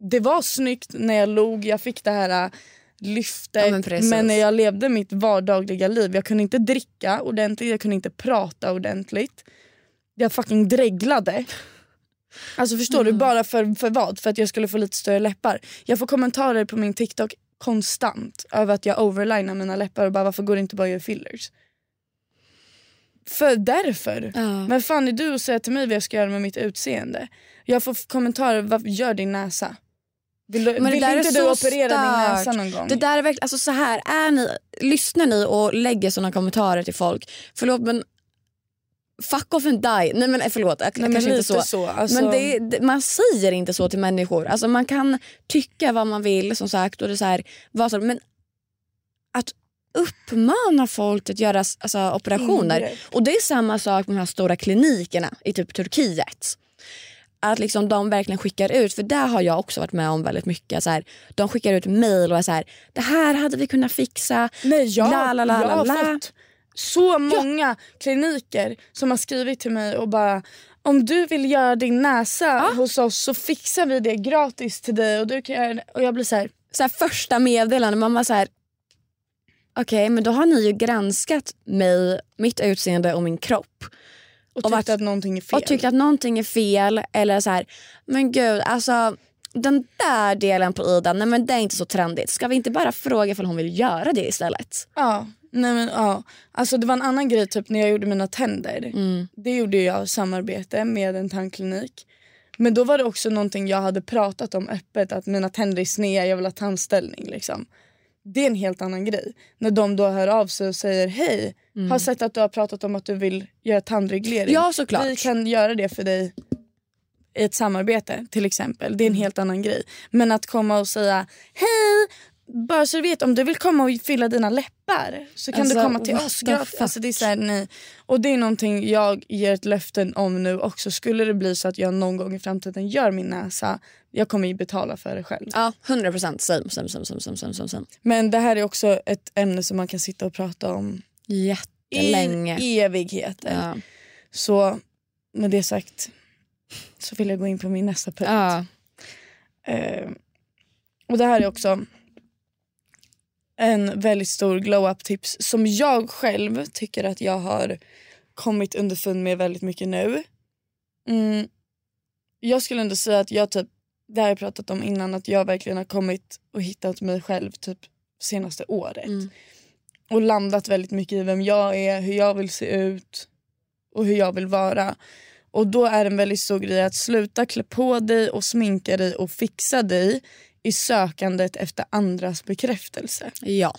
det var snyggt när jag log, jag fick det här äh, lyftet. Ja, men men, när jag levde mitt vardagliga liv, jag kunde inte dricka ordentligt, jag kunde inte prata ordentligt. Jag fucking dreglade. Alltså förstår du, bara för, för vad? För att jag skulle få lite större läppar. Jag får kommentarer på min TikTok konstant över att jag overlinar mina läppar och bara varför går det inte bara att göra fillers? För därför. Ja. Men fan är du att säga till mig vad jag ska göra med mitt utseende? Jag får kommentarer, varför gör din näsa? Vill, du, Men vill inte du operera din stört. näsa någon gång? Det där är verkligen, alltså så här, är ni, lyssnar ni och lägger såna kommentarer till folk, förlåt men fuck off and die. Nej men eh, förlåt, Nej, men kanske inte lite så. så. Alltså, Men det, det, man säger inte så till människor. Alltså man kan tycka vad man vill som sagt. Och det så här, vad så, men att uppmana folk att göra alltså, operationer. Ingrepp. Och det är samma sak med de här stora klinikerna i typ Turkiet. Att liksom de verkligen skickar ut, för där har jag också varit med om väldigt mycket. Så här, de skickar ut mail och är så här, det här hade vi kunnat fixa. Nej, jag, La, la, la, jag har fått så många kliniker som har skrivit till mig och bara om du vill göra din näsa hos oss så fixar vi det gratis till dig. Och, du kan göra det. och jag blir så här, så här, första meddelande. Man bara så här, okej men då har ni ju granskat mig, mitt utseende och min kropp. och Och tyckte vart- att någonting är fel. Och tyckt att någonting är fel. Eller så här, men gud alltså den där delen på Ida, nej men det är inte så trendigt. Ska vi inte bara fråga ifall hon vill göra det istället? Ja, nej men, ja. Alltså, det var en annan grej typ när jag gjorde mina tänder. Mm. Det gjorde jag i samarbete med en tandklinik. Men då var det också någonting jag hade pratat om öppet. Att mina tänder är sneda, jag vill ha tandställning. Liksom. Det är en helt annan grej. När de då hör av sig och säger hej, har sett att du har pratat om att du vill göra tandreglering. Mm. Ja, såklart. Vi kan göra det för dig i ett samarbete till exempel. Det är en helt annan grej. Men att komma och säga hej, bara så du vet om du vill komma och fylla dina läppar så kan Alltså, du komma till oss gratis. Alltså, det är så här, nej. Och det är någonting jag ger ett löfte om nu också. Skulle det bli så att jag någon gång i framtiden gör min näsa, jag kommer ju betala för det själv. Ja, 100 procent. Same, same, same, same, same, same, same, same. Men det här är också ett ämne som man kan sitta och prata om Jättelänge. i evigheter. Ja. Så med det sagt så vill jag gå in på min nästa punkt. Ja. Eh, och det här är också en väldigt stor glow-up tips som jag själv tycker att jag har kommit underfund med väldigt mycket nu. Mm, jag skulle ändå säga att jag typ, det har jag pratat om innan, att jag verkligen har kommit och hittat mig själv typ senaste året. Mm. Och landat väldigt mycket i vem jag är, hur jag vill se ut och hur jag vill vara. Och då är det en väldigt stor grej att sluta klä på dig och sminka dig och fixa dig i sökandet efter andras bekräftelse. ja.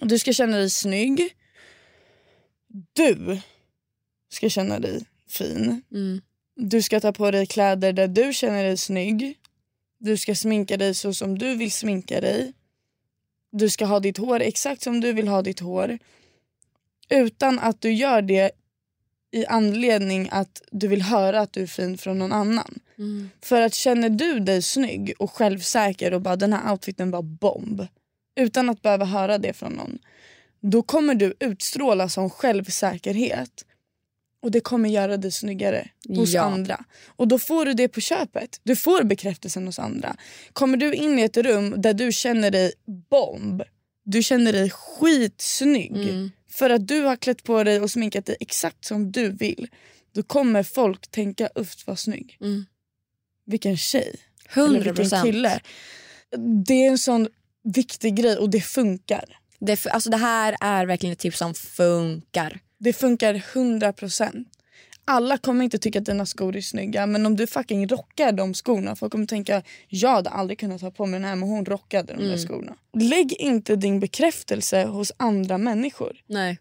Och du ska känna dig snygg. Du ska känna dig fin. Mm. Du ska ta på dig kläder där du känner dig snygg. Du ska sminka dig så som du vill sminka dig. Du ska ha ditt hår exakt som du vill ha ditt hår. Utan att du gör det i anledning att du vill höra att du är fin från någon annan. Mm. För att känner du dig snygg och självsäker och bara den här outfiten var bomb. Utan att behöva höra det från någon. Då kommer du utstråla som självsäkerhet. Och det kommer göra dig snyggare hos Ja. andra. Och då får du det på köpet. Du får bekräftelsen hos andra. Kommer du in i ett rum där du känner dig bomb. Du känner dig skitsnygg. Mm. För att du har klätt på dig och sminkat dig exakt som du vill. Då kommer folk tänka uff vad snygg. Mm. Vilken tjej. Eller 100 vilken procent. kille. Det är en sån viktig grej och det funkar. Det, alltså det här är verkligen ett tips som funkar. Det funkar 100%. Alla kommer inte tycka att dina skor är snygga men om du fucking rockar de skorna folk kommer tänka jag hade aldrig kunnat ha på mig den här men hon rockade de där skorna. Lägg inte din bekräftelse hos andra människor. Nej.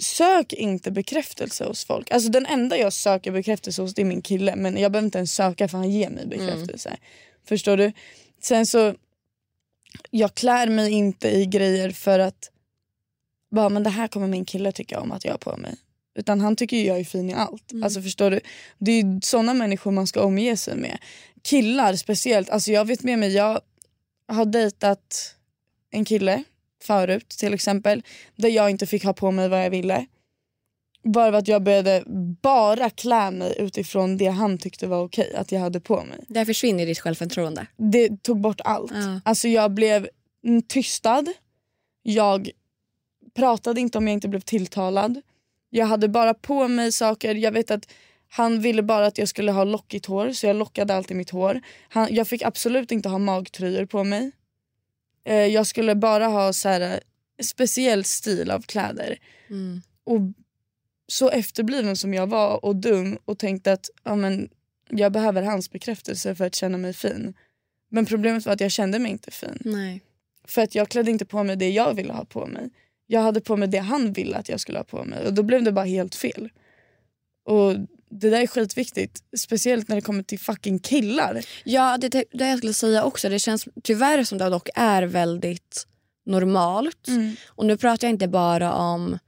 Sök inte bekräftelse hos folk. Alltså den enda jag söker bekräftelse hos det är min kille men jag behöver inte ens söka för han ger mig bekräftelse. Förstår du? Sen så jag klär mig inte i grejer för att bara, men det här kommer min kille tycka om att jag har på mig. Utan han tycker ju jag är fin i allt. Alltså förstår du? Det är såna människor man ska omge sig med. Killar speciellt. Alltså jag vet med mig, jag har dejtat en kille förut till exempel. Där jag inte fick ha på mig vad jag ville. Bara för att jag började bara klä mig utifrån det han tyckte var okej att jag hade på mig. Där försvinner ditt självförtroende. Det tog bort allt. Ja. Alltså jag blev tystad. Jag pratade inte om jag inte blev tilltalad. Jag hade bara på mig saker. Jag vet att han ville bara att jag skulle ha lockigt hår så jag lockade alltid mitt hår. Han, jag fick absolut inte ha magtröjor på mig. Eh, jag skulle bara ha så här, eh, speciell stil av kläder. Mm. Och så efterbliven som jag var och dum och tänkte att ja, men, jag behöver hans bekräftelse för att känna mig fin. Men problemet var att jag kände mig inte fin. Nej. För att jag klädde inte på mig det jag ville ha på mig. Jag hade på mig det han ville att jag skulle ha på mig. Och då blev det bara helt fel. Och det där är skitviktigt. Speciellt när det kommer till fucking killar. Ja, det, det det jag skulle säga också. Det känns tyvärr som det dock är väldigt normalt. Och nu pratar jag inte bara om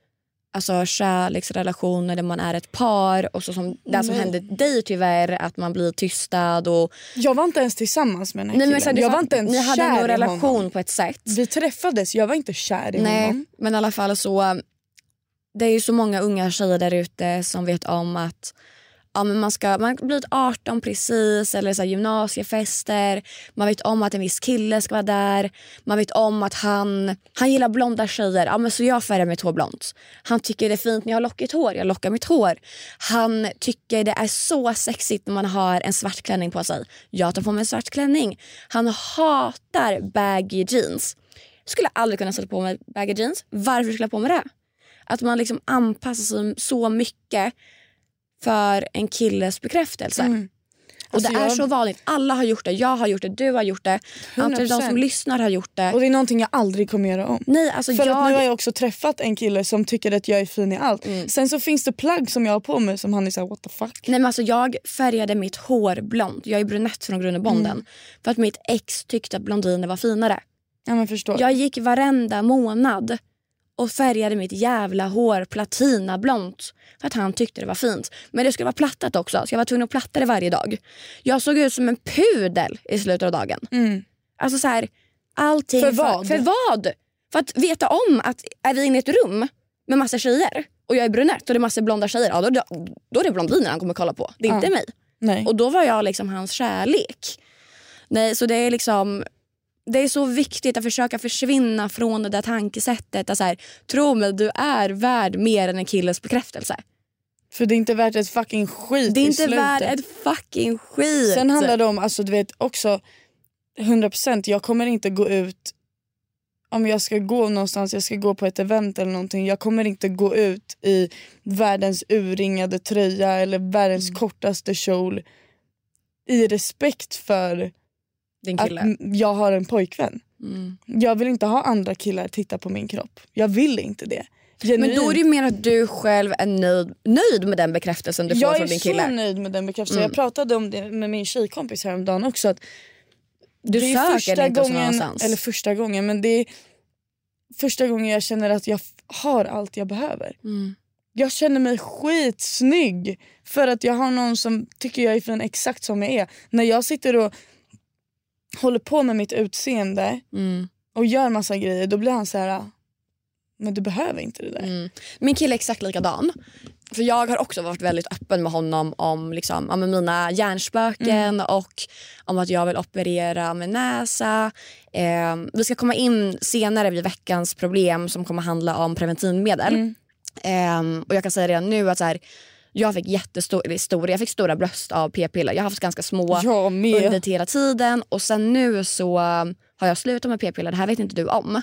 alltså, kärleksrelationer där man är ett par och så som det som hände dig tyvärr, att man blir tystad och... Jag var inte ens tillsammans med den här Nej, men killen. jag var inte ens Ni hade en relation honom. på ett sätt. Vi träffades, jag var inte kär i Nej, honom. men i alla fall så... Det är ju så många unga tjejer där ute som vet om att ja, men man, ska, man har blivit 18 precis, eller så här gymnasiefester. Man vet om att en viss kille ska vara där. Man vet om att han, han gillar blonda tjejer. Ja, men så jag färgar mitt hår blont. Han tycker det är fint när jag har lockigt hår. Jag lockar mitt hår. Han tycker det är så sexigt när man har en svart klänning på sig. Jag tar på mig en svart klänning. Han hatar baggy jeans. Skulle aldrig kunna sätta på mig baggy jeans. Varför skulle jag på mig det? Att man liksom anpassar sig så mycket för en killes bekräftelse. Mm. Och Alltså det är jag- så vanligt. Alla har gjort det. Jag har gjort det. Du har gjort det. Antagligen de 100%. som lyssnar har gjort det. Och det är någonting jag aldrig kommer göra om. Nej, alltså För jag... att nu har jag också träffat en kille som tycker att jag är fin i allt. Mm. Sen så finns det plagg som jag har på mig som han är såhär what the fuck. Nej, men alltså jag färgade mitt hår blont. Jag är brunett från grund och bonden. Mm. För att mitt ex tyckte att blondiner var finare. Ja men förstår. Jag gick varenda månad och färgade mitt jävla hår platinablont för att han tyckte det var fint. Men det skulle vara plattat också så jag var tvungen att platta det varje dag. Jag såg ut som en pudel i slutet av dagen. Mm. Alltså så här, allting För vad? För, vad? För att veta om att är vi inne i ett rum med massa tjejer och jag är brunett och det är massa blonda tjejer, ja, då, då, då är det blondiner han kommer kolla på. Det är Ja. inte mig. Nej. Och då var jag liksom hans kärlek. Nej, så det är liksom... Det är så viktigt att försöka försvinna från det där tankesättet. Att så här, tro mig, du är värd mer än en killes bekräftelse. För det är inte värt ett fucking skit Det är inte värt ett fucking skit. Sen handlar det om, alltså du vet också 100% jag kommer inte gå ut om jag ska gå någonstans, jag ska gå på ett event eller någonting. Jag kommer inte gå ut i världens urringade tröja eller världens Mm. kortaste kjol i respekt för Din att kille. m- jag har en pojkvän. Mm. Jag vill inte ha andra killar titta på min kropp. Jag vill inte det. Men då är det ju mer att du själv är nöjd, nöjd med den bekräftelsen du får jag från är din så kille. nöjd med den bekräftelsen. Mm. Jag pratade om det med min tjejkompis häromdagen också. Att Du det är första gången, någonstans. Eller första gången, men det är första gången jag känner att jag har allt jag behöver. Mm. Jag känner mig skitsnygg för att jag har någon som tycker jag är fin exakt som jag är. När jag sitter och håller på med mitt utseende Mm. och gör massa grejer då blir han så här. "Ah, men du behöver inte det där. Mm. Min kille är exakt likadan. För Jag har också varit väldigt öppen med honom om liksom, men mina hjärnspöken och om att jag vill operera med näsa. Eh, vi ska komma in senare vid veckans problem som kommer handla om preventivmedel. Mm. Eh, och Jag kan säga redan nu att så här, jag fick jättestor, eller stor, jag fick stora bröst av p-piller. Jag har haft ganska små under hela tiden. Och sen nu så har jag slutat med p-piller, det här vet inte du om.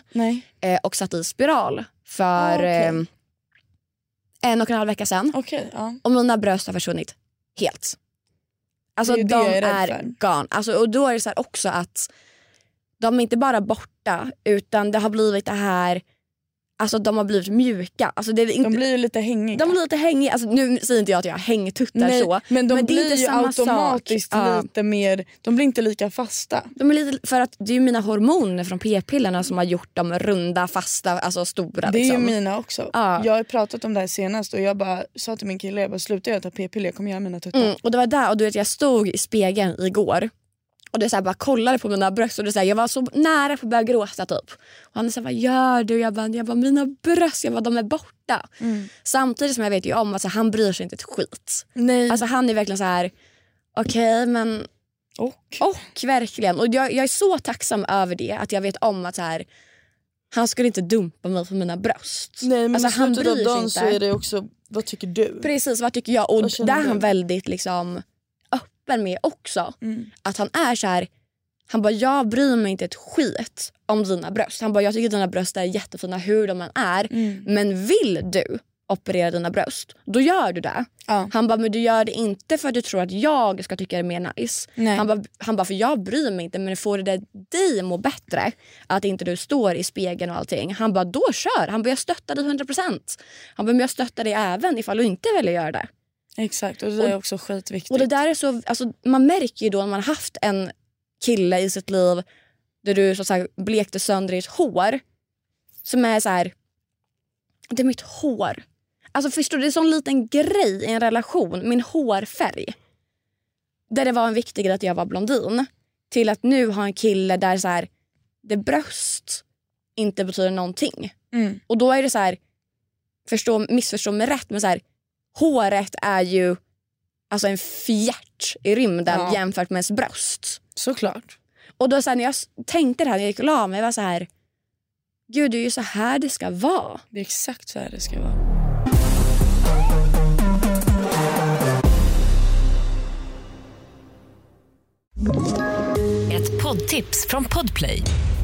Eh, och satt i spiral för Ah, okej. eh, en och en halv vecka sedan. Okej, ja. Och mina bröst har försvunnit helt. Alltså är de är är, gone. Alltså, och då är det så här också att de är inte bara borta utan det har blivit det här, alltså de har blivit mjuka. Alltså det är inte, De blir ju lite hängiga. de blir lite hängiga. Alltså, nu säger inte jag att jag har hängtuttar Nej, så. men de men blir ju automatiskt sak. Lite mer, de blir inte lika fasta. De är lite, för att det är mina hormoner från p-pillerna som har gjort dem runda, fasta, alltså stora. Det är liksom. ju mina också. Ja. Jag har pratat om det här senast och jag bara sa till min kille, jag bara sluta jag ta p-piller, jag kommer göra mina tuttar. Mm, och det var där och du vet jag stod i spegeln igår och det så här, bara kollade på mina bröst och det så här, jag var så nära på att börja gråta typ. Och han sa vad gör du? Jag bara, jag bara mina bröst, jag bara, de är borta. Mm. Samtidigt som jag vet ju om att så här, han bryr sig inte ett skit. Nej. Alltså han är verkligen så här okej men och? och verkligen. Och jag, jag är så tacksam över det att jag vet om att så här, han skulle inte dumpa mig för mina bröst. Nej men alltså, han bryr sig inte. så är det också, vad tycker du? Precis, vad tycker jag? Och Vad där är han väldigt liksom öppen med också. Mm. Att han är så här. Han bara, jag bryr mig inte ett skit om dina bröst. Han bara, jag tycker dina bröst är jättefina hur de än är. Mm. Men vill du operera dina bröst, då gör du det. Ja. Han bara, men du gör det inte för att du tror att jag ska tycka det är mer nice. Nej. Han bara, han bara, för jag bryr mig inte men får det dig att må bättre att inte du står i spegeln och allting. Han bara, då kör. Han bara, jag stöttar dig 100%. Han bara, men jag stöttar dig även ifall du inte väljer göra det. Exakt och det där är också skitviktigt. Och det där är så, alltså, man märker ju då när man har haft en kille i sitt liv där du så, här, blekte sönder ditt hår. Som är så här, det är mitt hår. Alltså förstår du, det är en sån liten grej i en relation, min hårfärg. Där det var en viktig grej att jag var blondin. Till att nu ha en kille där så här, det bröst inte betyder någonting. Mm. Och då är det så här, förstå, missförstå mig rätt, men så här, håret är ju alltså en fjärt i rymden Ja. jämfört med ens bröst. Såklart. Och då så här, när jag tänkte det här när jag gick och la mig, jag var så här, gud det är ju så här det ska vara. Det är exakt så här det ska vara. Ett poddtips från Podplay.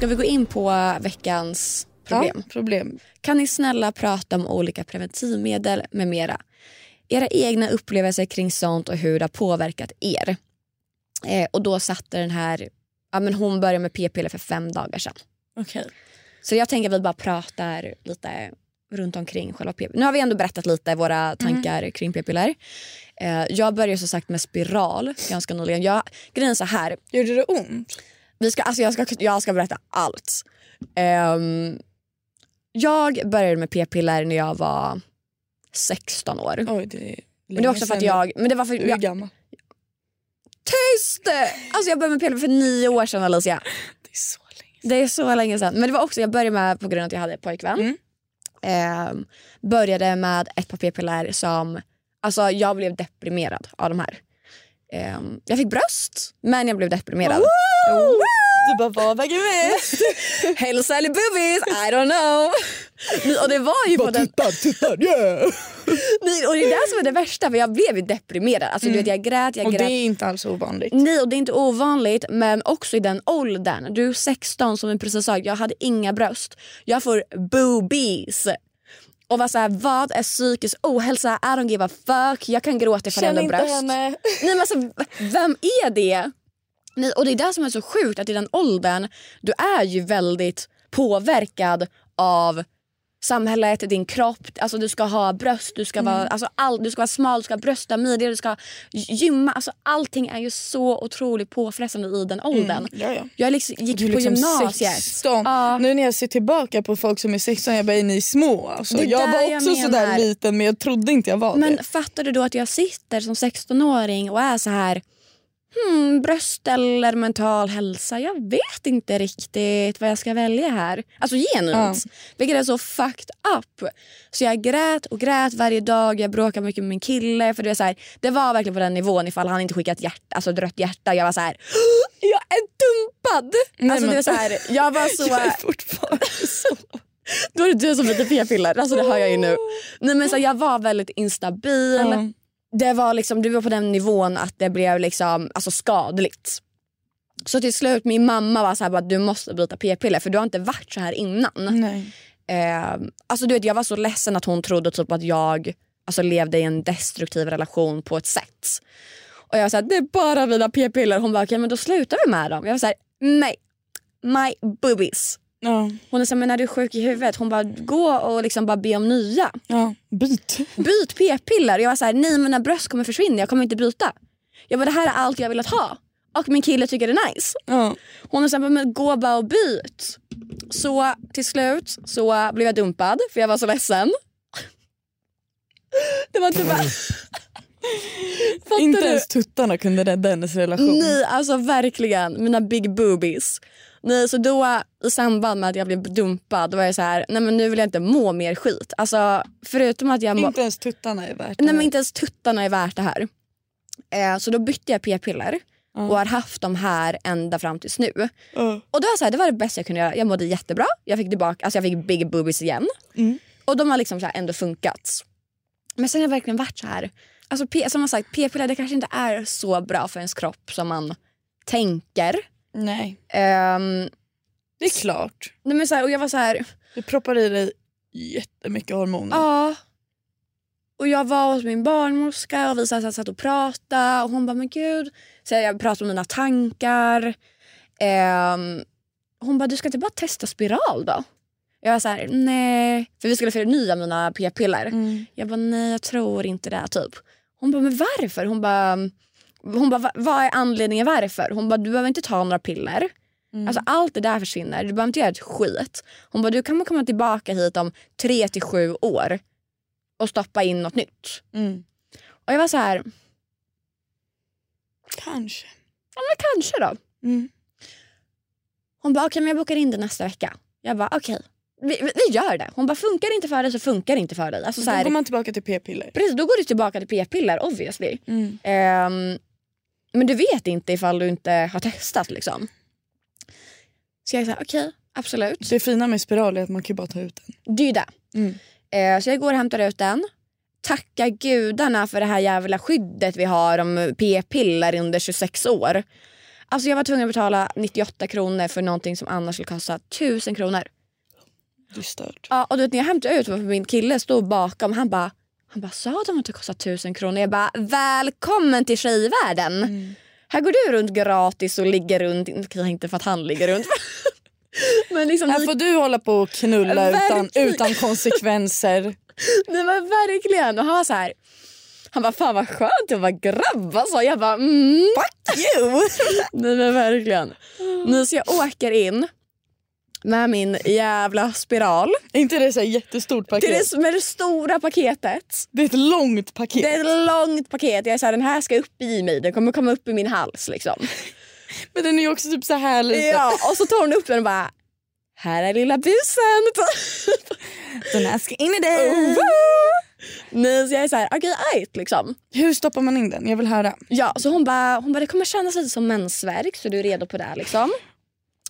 Ska vi gå in på veckans problem? Ja, problem. Kan ni snälla prata om olika preventivmedel med mera? Era egna upplevelser kring sånt och hur det har påverkat er. Eh, och då satte den här, ja men hon började med p-piller för fem dagar sedan. Okej. Så jag tänker att vi bara pratar lite runt omkring själva p-piller. Nu har vi ändå berättat lite våra tankar kring p-piller. Eh, jag började som sagt med spiral ganska nyligen. Jag, grejen är så här, Gjorde det ont? Vi ska, alltså jag, ska, jag ska berätta allt. Ehm, jag började med p-piller när jag var 16 år. Oj, det är Men det var också för att jag... Men det var för, Du är jag gammal. tyst! Alltså jag började med p-piller för nio år sedan Alicia. Det är så länge Det är så länge sedan. Men det var också, jag började med på grund av att jag hade pojkvän. Mm. Ehm, började med ett par p-piller som, alltså jag blev deprimerad av de här. Ehm, jag fick bröst men jag blev deprimerad. Du bara, vad väger mest? Hälsa eller boobies, I don't know. Och det var ju på den, Tittar, tittar, yeah! och det är det som är det värsta för jag blev ju deprimerad. Alltså, du vet, jag grät, jag Och det grät. är inte alls ovanligt. Nej och det är inte ovanligt men också i den åldern. Du är 16 som vi precis sa, jag hade inga bröst. Jag får boobies. Och var såhär, vad är psykisk ohälsa? I don't give a fuck. Jag kan gråta ifall jag har inte bröst. henne. Nej, men alltså, vem är det? Nej, och det är det som är så sjukt att i den åldern, du är ju väldigt påverkad av samhället, din kropp. Alltså du ska ha bröst, du ska, vara, alltså all, du ska vara smal, du ska ha brösta, midjor, du ska gymma. Alltså allting är ju så otroligt påfrestande i den åldern. Ja, ja. Jag liksom gick Du på liksom gymnasiet. 16. Ja. Nu när jag ser tillbaka på folk som är 16, jag bara är ni små? Alltså, jag var jag också menar. sådär liten men jag trodde inte jag var Men det. fattar du då att jag sitter som 16-åring och är så här hmm, bröst eller mental hälsa? Jag vet inte riktigt vad jag ska välja här. Alltså genuint. Vilket är så fucked up. Så jag grät och grät varje dag. Jag bråkade mycket med min kille. För det, är så här, det var verkligen på den nivån ifall han inte skickat hjärta, alltså ett rött hjärta. Jag var så här, jag är dumpad! Nej, alltså, men- det var så här, jag var så... Jag är fortfarande så. Då är det du som lite p-piller. Alltså det hör jag ju nu. Nej, men så jag var väldigt instabil. Ja. Det var liksom, du var på den nivån att det blev liksom, alltså skadligt. Så till slut min mamma var så här bara, du måste byta p-piller för du har inte varit så här innan. Nej. Eh, alltså du vet, jag var så ledsen att hon trodde typ att jag alltså, levde i en destruktiv relation på ett sätt. Och jag var såhär, det är bara mina p-piller. Hon bara, okej men då slutar vi med dem. Jag var såhär, nej. My boobies. Ja. Hon är såhär, men när du är sjuk i huvudet, hon bara gå och liksom bara be om nya. Ja. Byt. Byt p-piller. Jag var såhär, nej mina bröst kommer försvinna, jag kommer inte byta. Jag bara, det här är allt jag velat ha. Och min kille tycker det är nice. Ja. Hon är såhär, men gå bara och byt. Så till slut så blev jag dumpad för jag var så ledsen. Det var typ bara... Inte du? ens tuttarna kunde rädda hennes relation. Nej, alltså verkligen. Mina big boobies. Nej, så då i samband med att jag blev dumpad då var jag så här, nej men nu vill jag inte må mer skit. Alltså förutom att jag må, Inte ens tuttarna är värt det. nej men inte ens tuttarna är värt det här. Eh, så då bytte jag p-piller och har haft de här ända fram tills nu. Ja. Och det var, så här, det var det bästa jag kunde göra. Jag mådde jättebra. Jag fick tillbaka, alltså jag fick big boobies igen. Mm. Och de har liksom så här ändå funkat. Men sen har jag verkligen varit så här. Alltså, P- som jag sagt, p-piller det kanske inte är så bra för ens kropp som man tänker. Nej, Ehm, det är klart. nej men så här, och jag var så här, Du proppar i dig jättemycket hormoner. ja. Och jag var hos min barnmorska och vi satt, satt och pratade och hon bara men gud. Så jag pratade om mina tankar. Ehm, hon bara du ska inte bara testa spiral då? Jag var så här, nej. För vi skulle förnya mina p-piller. Mm. Jag bara nej jag tror inte det typ. Hon bara men varför? Hon bara, hon bara "Va- vad är anledningen varför? Hon bara du behöver inte ta några piller. Mm. Alltså allt det där försvinner. Du behöver inte göra ett skit. Hon bara du kan komma tillbaka hit om tre till sju år och stoppa in något nytt. Mm. Och jag var så här, Kanske. ja men kanske då. Mm. Hon bara okej men jag bokar in det nästa vecka. Jag bara okej. Vi, vi, vi gör det. Hon bara funkar det inte för dig så funkar det inte för dig. Alltså, så Då här, går man tillbaka till p-piller. Precis, då går du tillbaka till p-piller obviously. Mm. Ehm, men du vet inte ifall du inte har testat liksom. Så jag sa okej, absolut. Det fina med spiral är att man kan bara ta ut den. Det är ju det. Mm. Eh, så jag går och hämtar ut den. Tacka gudarna för det här jävla skyddet vi har om p-piller under 26 år. Alltså jag var tvungen att betala 98 kronor för någonting som annars skulle kosta 1000 kronor. Det är stört. Ja, och du vet, när jag hämtade ut för min kille stod bakom. Han bara, han bara sa de att det kostar 1000 kronor? Jag bara välkommen till tjejvärlden. Mm. Här går du runt gratis och ligger runt. Inte för att han ligger runt. Men liksom, Här får du hålla på och knulla utan, utan konsekvenser. Nej men verkligen. Och han var så här. Han bara fan vad skönt att vara grabb alltså. Jag bara mm. Fuck you. Nej men verkligen. Nu så jag åker in med min jävla spiral. Är inte det så jättestort Det är paket? det, med det stora paketet. Det är ett långt paket. Det är ett långt paket. Jag är så här, den här ska upp i mig. Den kommer komma upp i min hals liksom. Men den är ju också typ så här lite. Ja, och så tar hon upp den och bara här är lilla busen. Den här ska in i dig. Nej, så jag är så här, okej ajt liksom. Hur stoppar man in den? Jag vill höra. Ja, så hon bara, hon bara det kommer kännas lite som mensvärk så du är redo på det liksom.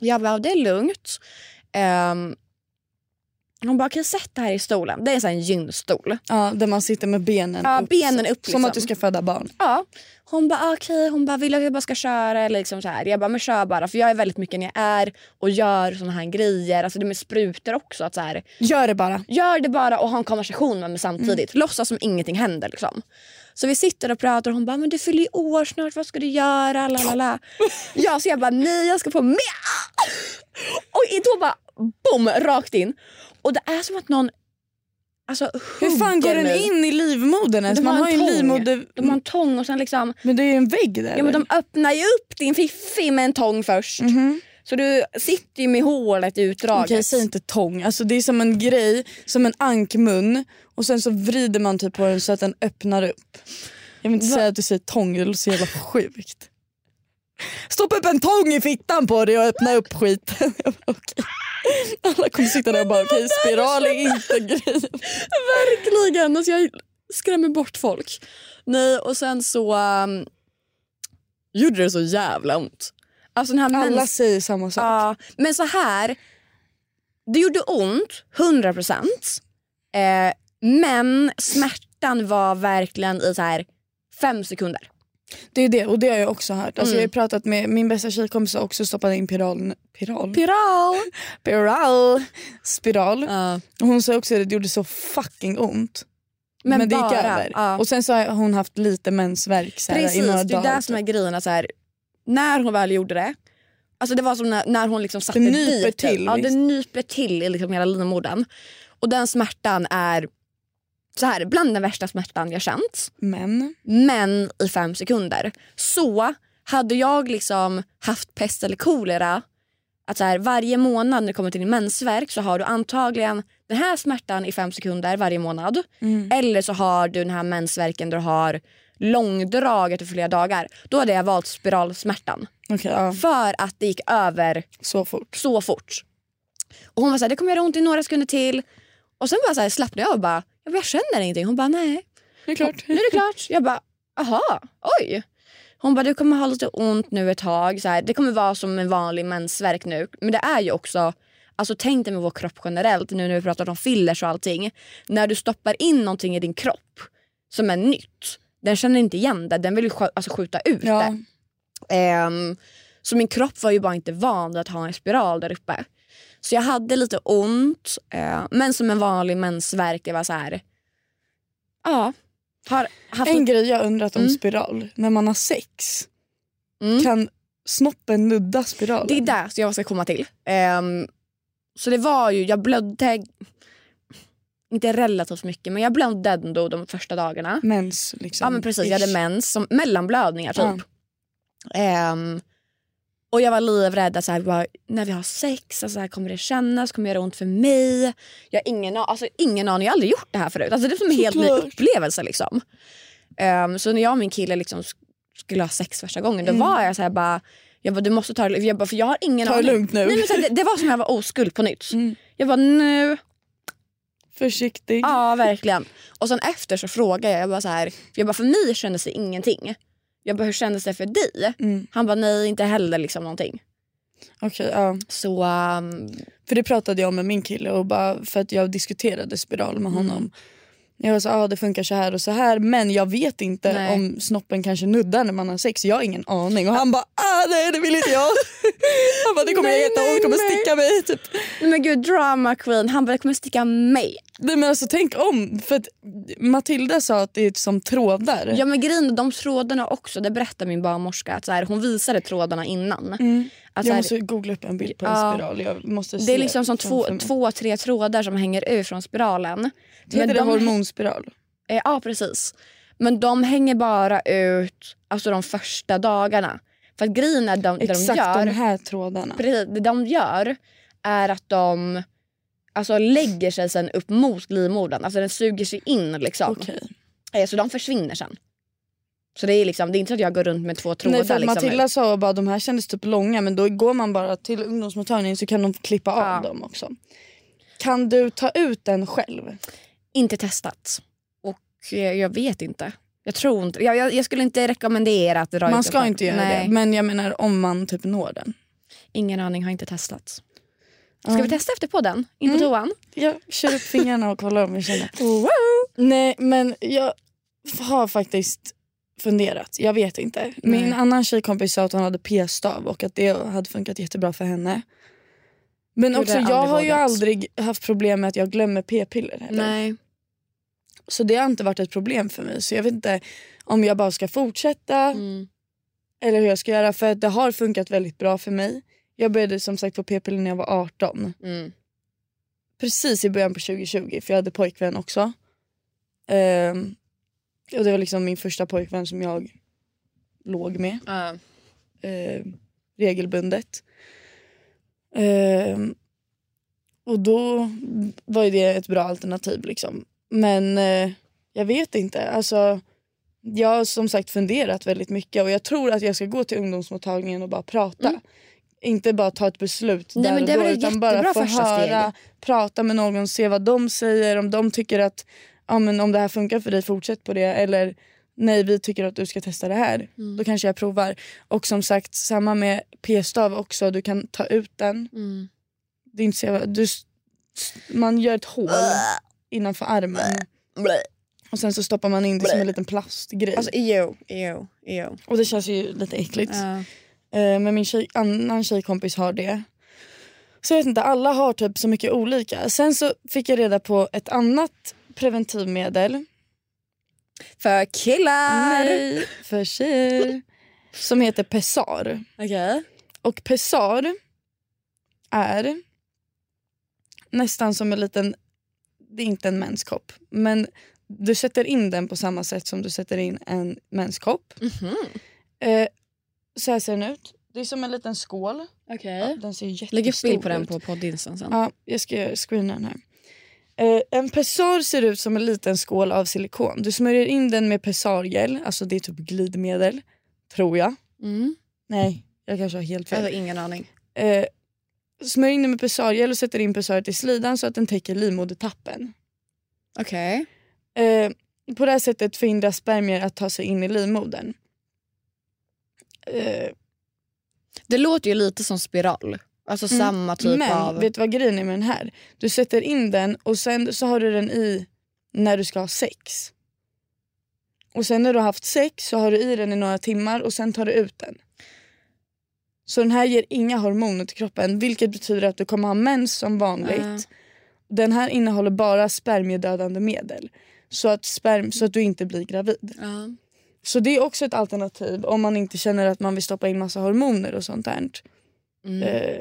Jag bara, det är lugnt. Ehm, hon bara, okej sätt dig här i stolen. Det är en sån här gynstol. Ja, där man sitter med benen Ja, upp. benen upp Som liksom. att du ska föda barn. Ja. Hon bara, okej, hon bara, vill du att jag bara ska köra liksom så här. Jag bara, men kör bara. För jag är väldigt mycket när jag är och gör såna här grejer. Alltså det med sprutor också. Att så här, Gör det bara. Gör det bara och ha en konversation med mig samtidigt. Låtsas som ingenting händer. Liksom. Så vi sitter och pratar och hon bara, men du fyller ju år snart, vad ska du göra? Lalala. ja, så jag bara, nej jag ska få med. Och då bara, boom, rakt in. Och det är som att någon alltså, Hur fan går den mig. in i livmodern ens? Man har har ju en livmoder... De har en tång och sen liksom, Men det är ju en vägg där. ja men de öppnar ju upp din fiffi med en tång först. Mhm. Så du sitter ju med hålet utdraget. Okej, säg inte tång. Alltså, det är som en grej, som en ankmun och sen så vrider man typ på den så att den öppnar upp. Jag vill inte Va? säga att du säger tång, det låter så jävla sjukt. Stoppa upp en tång i fittan på dig och öppna upp skiten. Bara, okej. Alla kommer sitta där och bara okej spiral är inte grejen. Verkligen. Alltså jag skrämmer bort folk. Nej, och sen så um, gjorde det så jävla ont. Alltså den här Alla mens- säger samma sak. Ja, men så här. Det gjorde ont, 100 procent. Eh, men smärtan var verkligen i så här fem sekunder. Det är det och det har jag också hört. Alltså, Mm. Jag har pratat med min bästa tjejkompis har också stoppat in piral. Piral? Piral! Spiral. Spiral. Och Hon sa också att det gjorde så fucking ont. Men, Men, det gick bara, över. ja. Och sen så har hon haft lite mensvärk så här, Precis, i några det är dagar. det som är grejen. att Så här, när hon väl gjorde det, alltså det var som när, när hon liksom satte Det nyper dit den. till, Ja, det visst. nyper till i liksom hela livmodern. Och den smärtan är så här, bland den värsta smärtan jag känt. Men Men i fem sekunder. Så hade jag liksom haft pest eller kolera att så här, varje månad när det kommer till din mensvärk så har du antagligen den här smärtan i fem sekunder varje månad. Mm. Eller så har du den här mensvärken där du har långdraget i flera dagar. Då hade jag valt spiralsmärtan. Okej, ja. För att det gick över Så fort. så fort. Och hon var såhär, det kommer göra ont i några sekunder till. Och sen bara så här, slappnade jag och bara, jag, känner ingenting. Hon bara, nej. Det är klart. Nu är det klart. Jag bara, aha, oj. Hon bara, du kommer ha lite ont nu ett tag. Så här, det kommer vara som en vanlig mensvärk nu. Men det är ju också, alltså tänk dig med vår kropp generellt nu när vi pratar om fillers och allting. När du stoppar in någonting i din kropp som är nytt. Den känner inte igen det, den vill ju alltså skjuta ut Ja. det. Ehm, så min kropp var ju bara inte van att ha en spiral där uppe. Så jag hade lite ont, eh, men som en vanlig mensvärk. Det var så här. Ja. Har haft En grej jag undrat om Mm. spiral. När man har sex, Mm. kan snoppen nudda spiralen? Det är där som jag ska komma till. Ehm, så det var ju, jag blödde inte relativt mycket men jag blödde ändå de första dagarna. Mens liksom. Ja men precis, jag hade mens, som mellanblödningar typ. Ehm, och jag var livrädd att så här, bara, när vi har sex, alltså, så här, kommer det kännas, kommer det göra ont för mig? Jag har ingen, alltså, ingen aning, jag har aldrig gjort det här förut. Alltså, det är som en helt ny upplevelse. Liksom. Ehm, så när jag och min kille liksom sk- skulle ha sex första gången då var jag så här bara, jag bara du måste ta det. Jag bara, för jag har ingen Ta det lugnt nu. Nej, men så här, det, det var som jag var oskuld på nytt. Mm. Jag bara nu, Försiktig. ja verkligen. Och sen efter så frågade jag, jag bara så här, jag bara för mig kändes det ingenting. Jag bara hur kändes det för dig? Mm. Han bara nej inte heller liksom någonting. Okej, ja. Så um, För det pratade jag med min kille och bara för att jag diskuterade spiral med honom. Jag så ah, det funkar så här och så här men jag vet inte Nej. om snoppen kanske nuddar när man har sex. Jag har ingen aning. Och han bara ah nej det vill inte jag. han bara det kommer Nej, göra jätteont, det kommer nej. sticka mig. Typ. men gud drama queen, han bara det kommer sticka mig. Nej, men alltså tänk om. För att Matilda sa att det är som trådar. Ja men grejen de trådarna också, det berättar min barnmorska att så här, hon visade trådarna innan. Mm. Att, jag här, måste googla upp en bild på en Ja. spiral. Jag måste det är liksom som två, två, tre trådar som hänger ur från spiralen. Heter det de- hormonspiral? Eh, ja precis. Men de hänger bara ut alltså, de första dagarna. För att grejen är de, det de Exakt gör, de här trådarna. precis, det de gör är att de alltså, lägger sig sen upp mot livmodern. Alltså den suger sig in liksom. Okej. Eh, Så de försvinner sen. Så det är, liksom, det är inte så att jag går runt med två trådar. Nej för att liksom, Matilda sa bara de här kändes typ långa men då går man bara till ungdomsmottagningen så kan de klippa av Ja. dem också. Kan du ta ut den själv? Inte testat. Och eh, jag vet inte. Jag tror inte. Jag, jag, jag skulle inte rekommendera att dra ut Man den ska själv. inte göra Nej. det men jag menar om man typ når den. Ingen aning, har inte testat. Ska Ja. vi testa efter podden? In på Mm. toan? Jag kör upp fingrarna och kollar om vi känner. Nej men jag har faktiskt funderat. Jag vet inte. Min Nej. annan tjejkompis sa att hon hade p-stav och att det hade funkat jättebra för henne. Men Gud, också jag har ju aldrig haft problem med att jag glömmer p-piller heller. Nej. Så det har inte varit ett problem för mig. Så jag vet inte om jag bara ska fortsätta Mm. eller hur jag ska göra. För det har funkat väldigt bra för mig. Jag började som sagt på p-piller när jag var 18. Mm. Precis i början på 2020 för jag hade pojkvän också. Ehm, och det var liksom min första pojkvän som jag låg med Ja. eh, regelbundet. Ehm, och då var ju det ett bra alternativ liksom. Men eh, jag vet inte. Alltså, jag har som sagt funderat väldigt mycket och jag tror att jag ska gå till ungdomsmottagningen och bara prata. Inte bara ta ett beslut Nej, där men och det är då utan bara få första steg. höra, prata med någon, se vad de säger. Om de tycker att ja, men om det här funkar för dig, fortsätt på det. Eller nej, vi tycker att du ska testa det här. Mm. Då kanske jag provar. Och som sagt, samma med p-stav också. Du kan ta ut den. Mm. Det är inte så du, man gör ett hål innanför armen. Och sen så stoppar man in det som en liten plastgrej. Alltså ew, ew, ew. och det känns ju lite äckligt. Eh, men min tjej, annan tjejkompis har det. Så jag vet inte, alla har typ så mycket olika. Sen så fick jag reda på ett annat preventivmedel. För killar! Nej, för tjejer. Som heter Pessar. Okej. Och Pessar är nästan som en liten, det är inte en menskopp, men du sätter in den på samma sätt som du sätter in en menskopp. Mhm. Eh, så här ser den ut. Det är som en liten skål. Okej. Ja, den ser jättestor Lägg upp bild på den ut. på poddinstan sen. Ja, jag ska screena den här. Eh, en pessar ser ut som en liten skål av silikon. Du smörjer in den med pessargel, alltså det är typ glidmedel. Tror jag. Mm. Nej, jag kanske har helt Jag fel. har ingen aning. Eh, smörj in den med pessargel och sätter in pessaret i slidan så att den täcker livmodertappen. Okej. Eh, på det här sättet förhindrar spermier att ta sig in i livmodern. Eh, Det låter ju lite som spiral. Alltså Mm. samma typ men av... vet du vad grejen är med den här? Du sätter in den och sen så har du den i när du ska ha sex. Och sen när du har haft sex så har du i den i några timmar och sen tar du ut den. Så den här ger inga hormoner till kroppen vilket betyder att du kommer ha mens som vanligt. Ah. Den här innehåller bara spermiedödande medel. Så att, sperm, så att du inte blir gravid. Ja. Så det är också ett alternativ om man inte känner att man vill stoppa in massa hormoner och sånt där. Mm. Eh,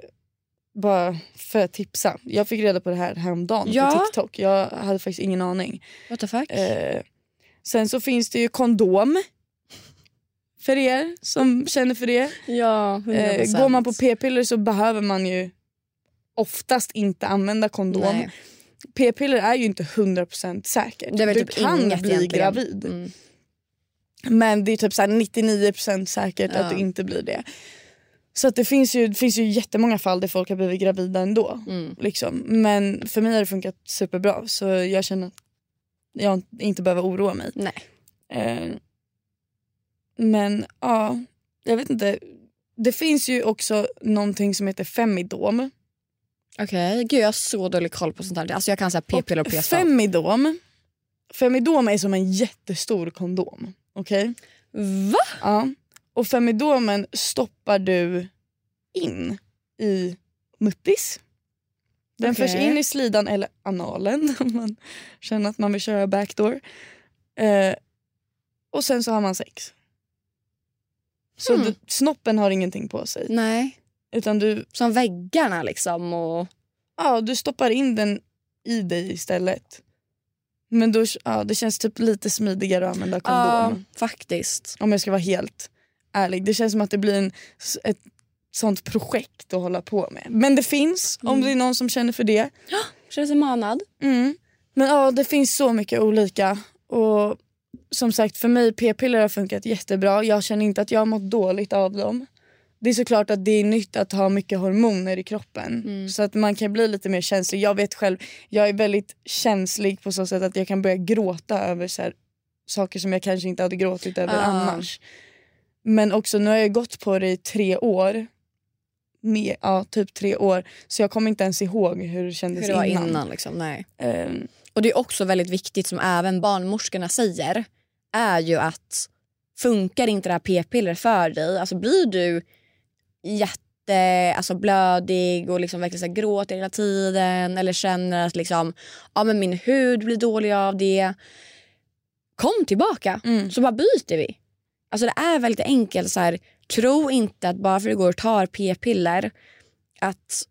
bara för att tipsa. Jag fick reda på det här häromdagen Ja. på TikTok. Jag hade faktiskt ingen aning. What the fuck? Eh, sen så finns det ju kondom. För er som känner för det. ja, 100%. Eh, går man på p-piller så behöver man ju oftast inte använda kondom. Nej. P-piller är ju inte 100% säkert. Det är du typ kan bli egentligen. gravid. Mm. Men det är typ så här 99% säkert Ja. att du inte blir det. Så att det, finns ju, det finns ju jättemånga fall där folk har blivit gravida ändå. Mm. Liksom. Men för mig har det funkat superbra så jag känner att jag inte behöver oroa mig. Nej. Eh, men ja, jag vet inte. Det finns ju också någonting som heter Femidom. Okej, gud jag har så dålig koll på sånt här. Alltså jag kan säga p-piller och p-stav. Femidom, Femidom är som en jättestor kondom. Okej? Va? Ja. Och Femidomen stoppar du in i muttis. Den Okej. förs in i slidan eller analen om man känner att man vill köra backdoor. Eh, och sen så har man sex. Så Hmm. du, snoppen har ingenting på sig. Nej. Utan du, Som väggarna liksom och... ja, du stoppar in den i dig istället. Men då, ja, det känns typ lite smidigare att använda kondom. Ja, faktiskt. Om jag ska vara helt ärlig. Det känns som att det blir en, ett sånt projekt att hålla på med. Men det finns om det är någon som känner för det. Känner sig manad. Mm. Men ja, det finns så mycket olika. Och som sagt, för mig p-piller har funkat jättebra. Jag känner inte att jag har mått dåligt av dem. Det är såklart att det är nytt att ha mycket hormoner i kroppen. Så att man kan bli lite mer känslig. Jag vet själv, jag är väldigt känslig på så sätt att jag kan börja gråta över så här, saker som jag kanske inte hade gråtit över Ah. annars. Men också nu har jag gått på det i tre år. Med, ja, typ tre år. Så jag kommer inte ens ihåg hur det kändes Hur det var innan. innan. liksom. Nej. Ehm, Och det är också väldigt viktigt som även barnmorskorna säger är ju att funkar inte det här p-piller för dig, alltså blir du jätte alltså blödig och liksom verkligen så gråter hela tiden eller känner att liksom, ja, men min hud blir dålig av det. Kom tillbaka Mm. så bara byter vi. Alltså det är väldigt enkelt. Så här, tro inte att bara för att du går och tar p-piller att,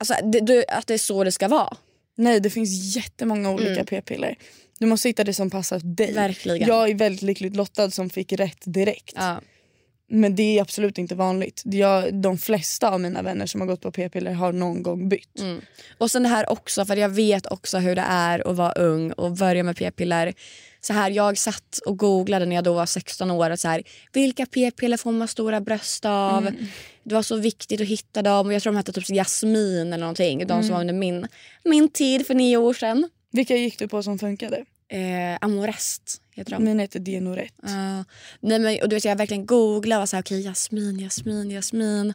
alltså, det, att det är så det ska vara. Nej det finns jättemånga olika Mm. p-piller. Du måste hitta det som passar dig. Verkligen. Jag är väldigt lyckligt lottad som fick rätt direkt. Ja. Men det är absolut inte vanligt. Jag, de flesta av mina vänner som har gått på p-piller har någon gång bytt. Mm. Och sen det här också, för jag vet också hur det är att vara ung och börja med p-piller. Så här, jag satt och googlade när jag då var 16 år. Och så här, vilka p-piller får man stora bröst av? Det var så viktigt att hitta dem. Och jag tror de hette typ Jasmin eller någonting. De som var under min, min tid för nio år sedan. Vilka gick du på som funkade? Eh, Amorest heter de. Min heter Denoret. Ja. nej men, och du vet, jag verkligen googlade och var så här, okej Jasmin, Jasmin, Jasmin.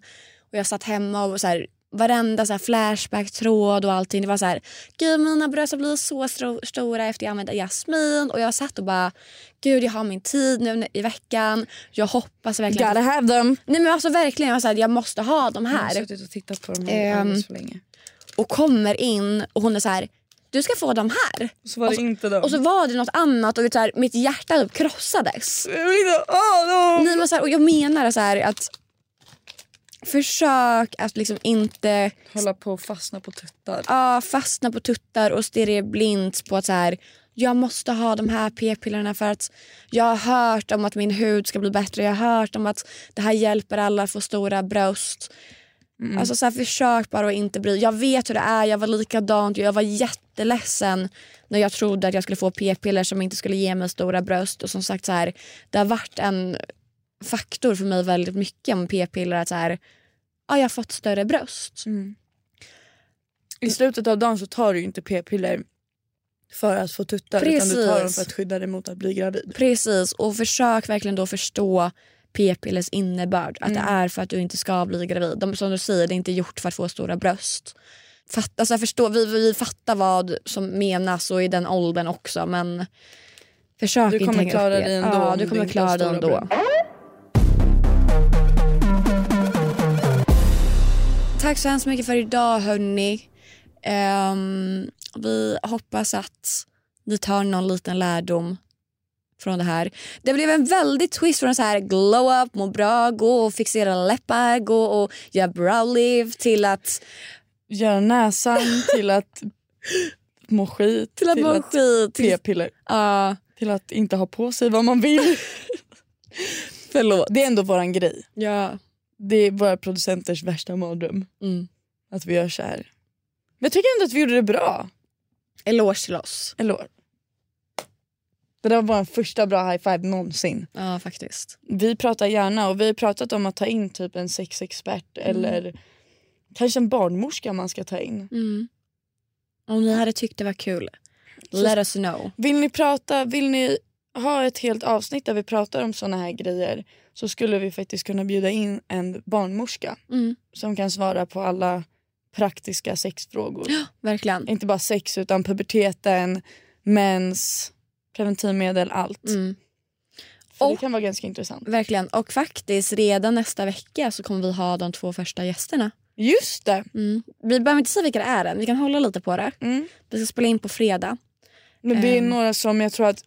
Och jag satt hemma och så här, varenda så här flashback-tråd och allting. Det var så här, gud mina bröst har blivit så stora efter jag använde Jasmin. Och jag satt och bara, gud jag har min tid nu i veckan. Jag hoppas verkligen. Gotta have them! Nej men alltså verkligen, jag, så här, jag måste ha de Jag har här. suttit och tittat på dem här alldeles för länge. Och kommer in och hon är så här, du ska få de här. Så var det inte dem. Och så var det något annat och så här, mitt hjärta krossades. jag vill inte ha dem! Nej, men så här, och jag menar så här att försök att liksom inte Hålla på och fastna på tuttar. ja, fastna på tuttar och stirra blint på att så här, jag måste ha de här p-pillerna för att jag har hört om att min hud ska bli bättre. Jag har hört om att det här hjälper alla att få stora bröst. Mm. Alltså så här, försök bara att inte bry Jag vet hur det är, jag var likadant. Jag var jätteledsen när jag trodde att jag skulle få p-piller som inte skulle ge mig stora bröst. Och som sagt så här, det har varit en faktor för mig väldigt mycket med p-piller. Att så här, jag har fått större bröst. Mm. I slutet av dagen så tar du inte p-piller för att få tuttar utan du tar dem Precis. för att skydda dig mot att bli gravid. Precis, och försök verkligen då förstå p-pillers innebörd. Att Mm. det är för att du inte ska bli gravid. De, som du säger, det är inte gjort för att få stora bröst. Fatt, alltså, förstå, vi, vi fattar vad som menas och i den åldern också men försök Du inte kommer hänga klara upp det. dig ändå Ja, du du kommer klara dig ändå. bröst. Tack så hemskt mycket för idag hörni. Ehm, vi hoppas att ni tar någon liten lärdom från det här. Det blev en väldig twist från så här glow up, må bra, gå och fixera läppar, gå och göra brow lift till att, Göra näsan till att må skit. till att må skit. Till, p-piller. Ja, Till att inte ha på sig vad man vill. förlåt. Det är ändå våran grej. Ja. Det är våra producenters värsta mardröm. Mm. Att vi gör så här. Men jag tycker ändå att vi gjorde det bra. Eloge till oss. Eller Det där var vår första bra high five någonsin. Ja, faktiskt. Vi pratar gärna och vi har pratat om att ta in typ en sexexpert eller kanske en barnmorska man ska ta in. Mm. Om ni hade tyckt det var kul, let us know. Vill ni prata, vill ni ha ett helt avsnitt där vi pratar om såna här grejer så skulle vi faktiskt kunna bjuda in en barnmorska Mm. som kan svara på alla praktiska sexfrågor. Verkligen. Inte bara sex utan puberteten, mens, preventivmedel, allt. Mm. För det Och- kan vara ganska intressant. Verkligen. Och faktiskt redan nästa vecka så kommer vi ha de två första gästerna. Just det! Mm. Vi behöver inte säga vilka det är än, vi kan hålla lite på det. Mm. Vi ska spela in på fredag. Men det är Ehm. några som jag tror att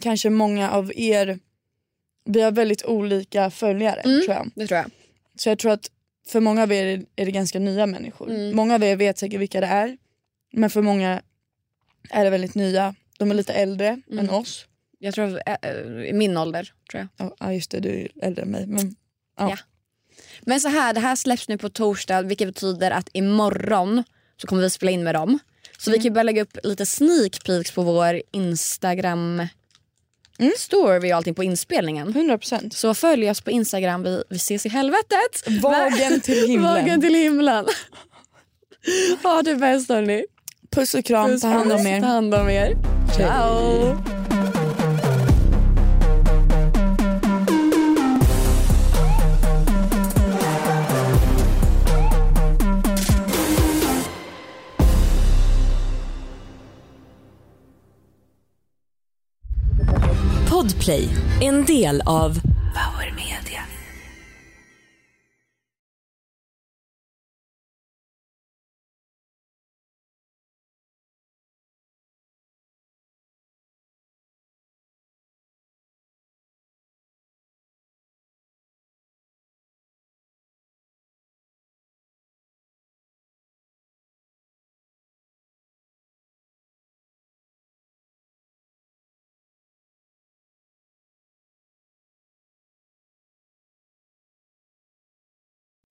kanske många av er, vi har väldigt olika följare Mm. tror jag. Det tror jag. Så jag tror att för många av er är- det ganska nya människor. Mm. Många av er vet säkert vilka det är. Men för många är det väldigt nya. De är lite äldre Mm. än oss. Jag tror äh, äh, i min ålder tror jag. Ja just det, du är äldre än mig. Men, ja. Ja. Men så här, det här släpps nu på torsdag vilket betyder att imorgon så kommer vi spela in med dem. Så vi kan börja lägga upp lite sneak peeks på vår Instagram Mm. story och allting på inspelningen. 100%. Så följ oss på Instagram, vi, vi ses i helvetet. Vagen till himlen. Vagen till himlen. ha det bäst hörni. Puss och kram, Puss, ta hand om er. Ta hand om er. Ciao. Podplay, en del av Power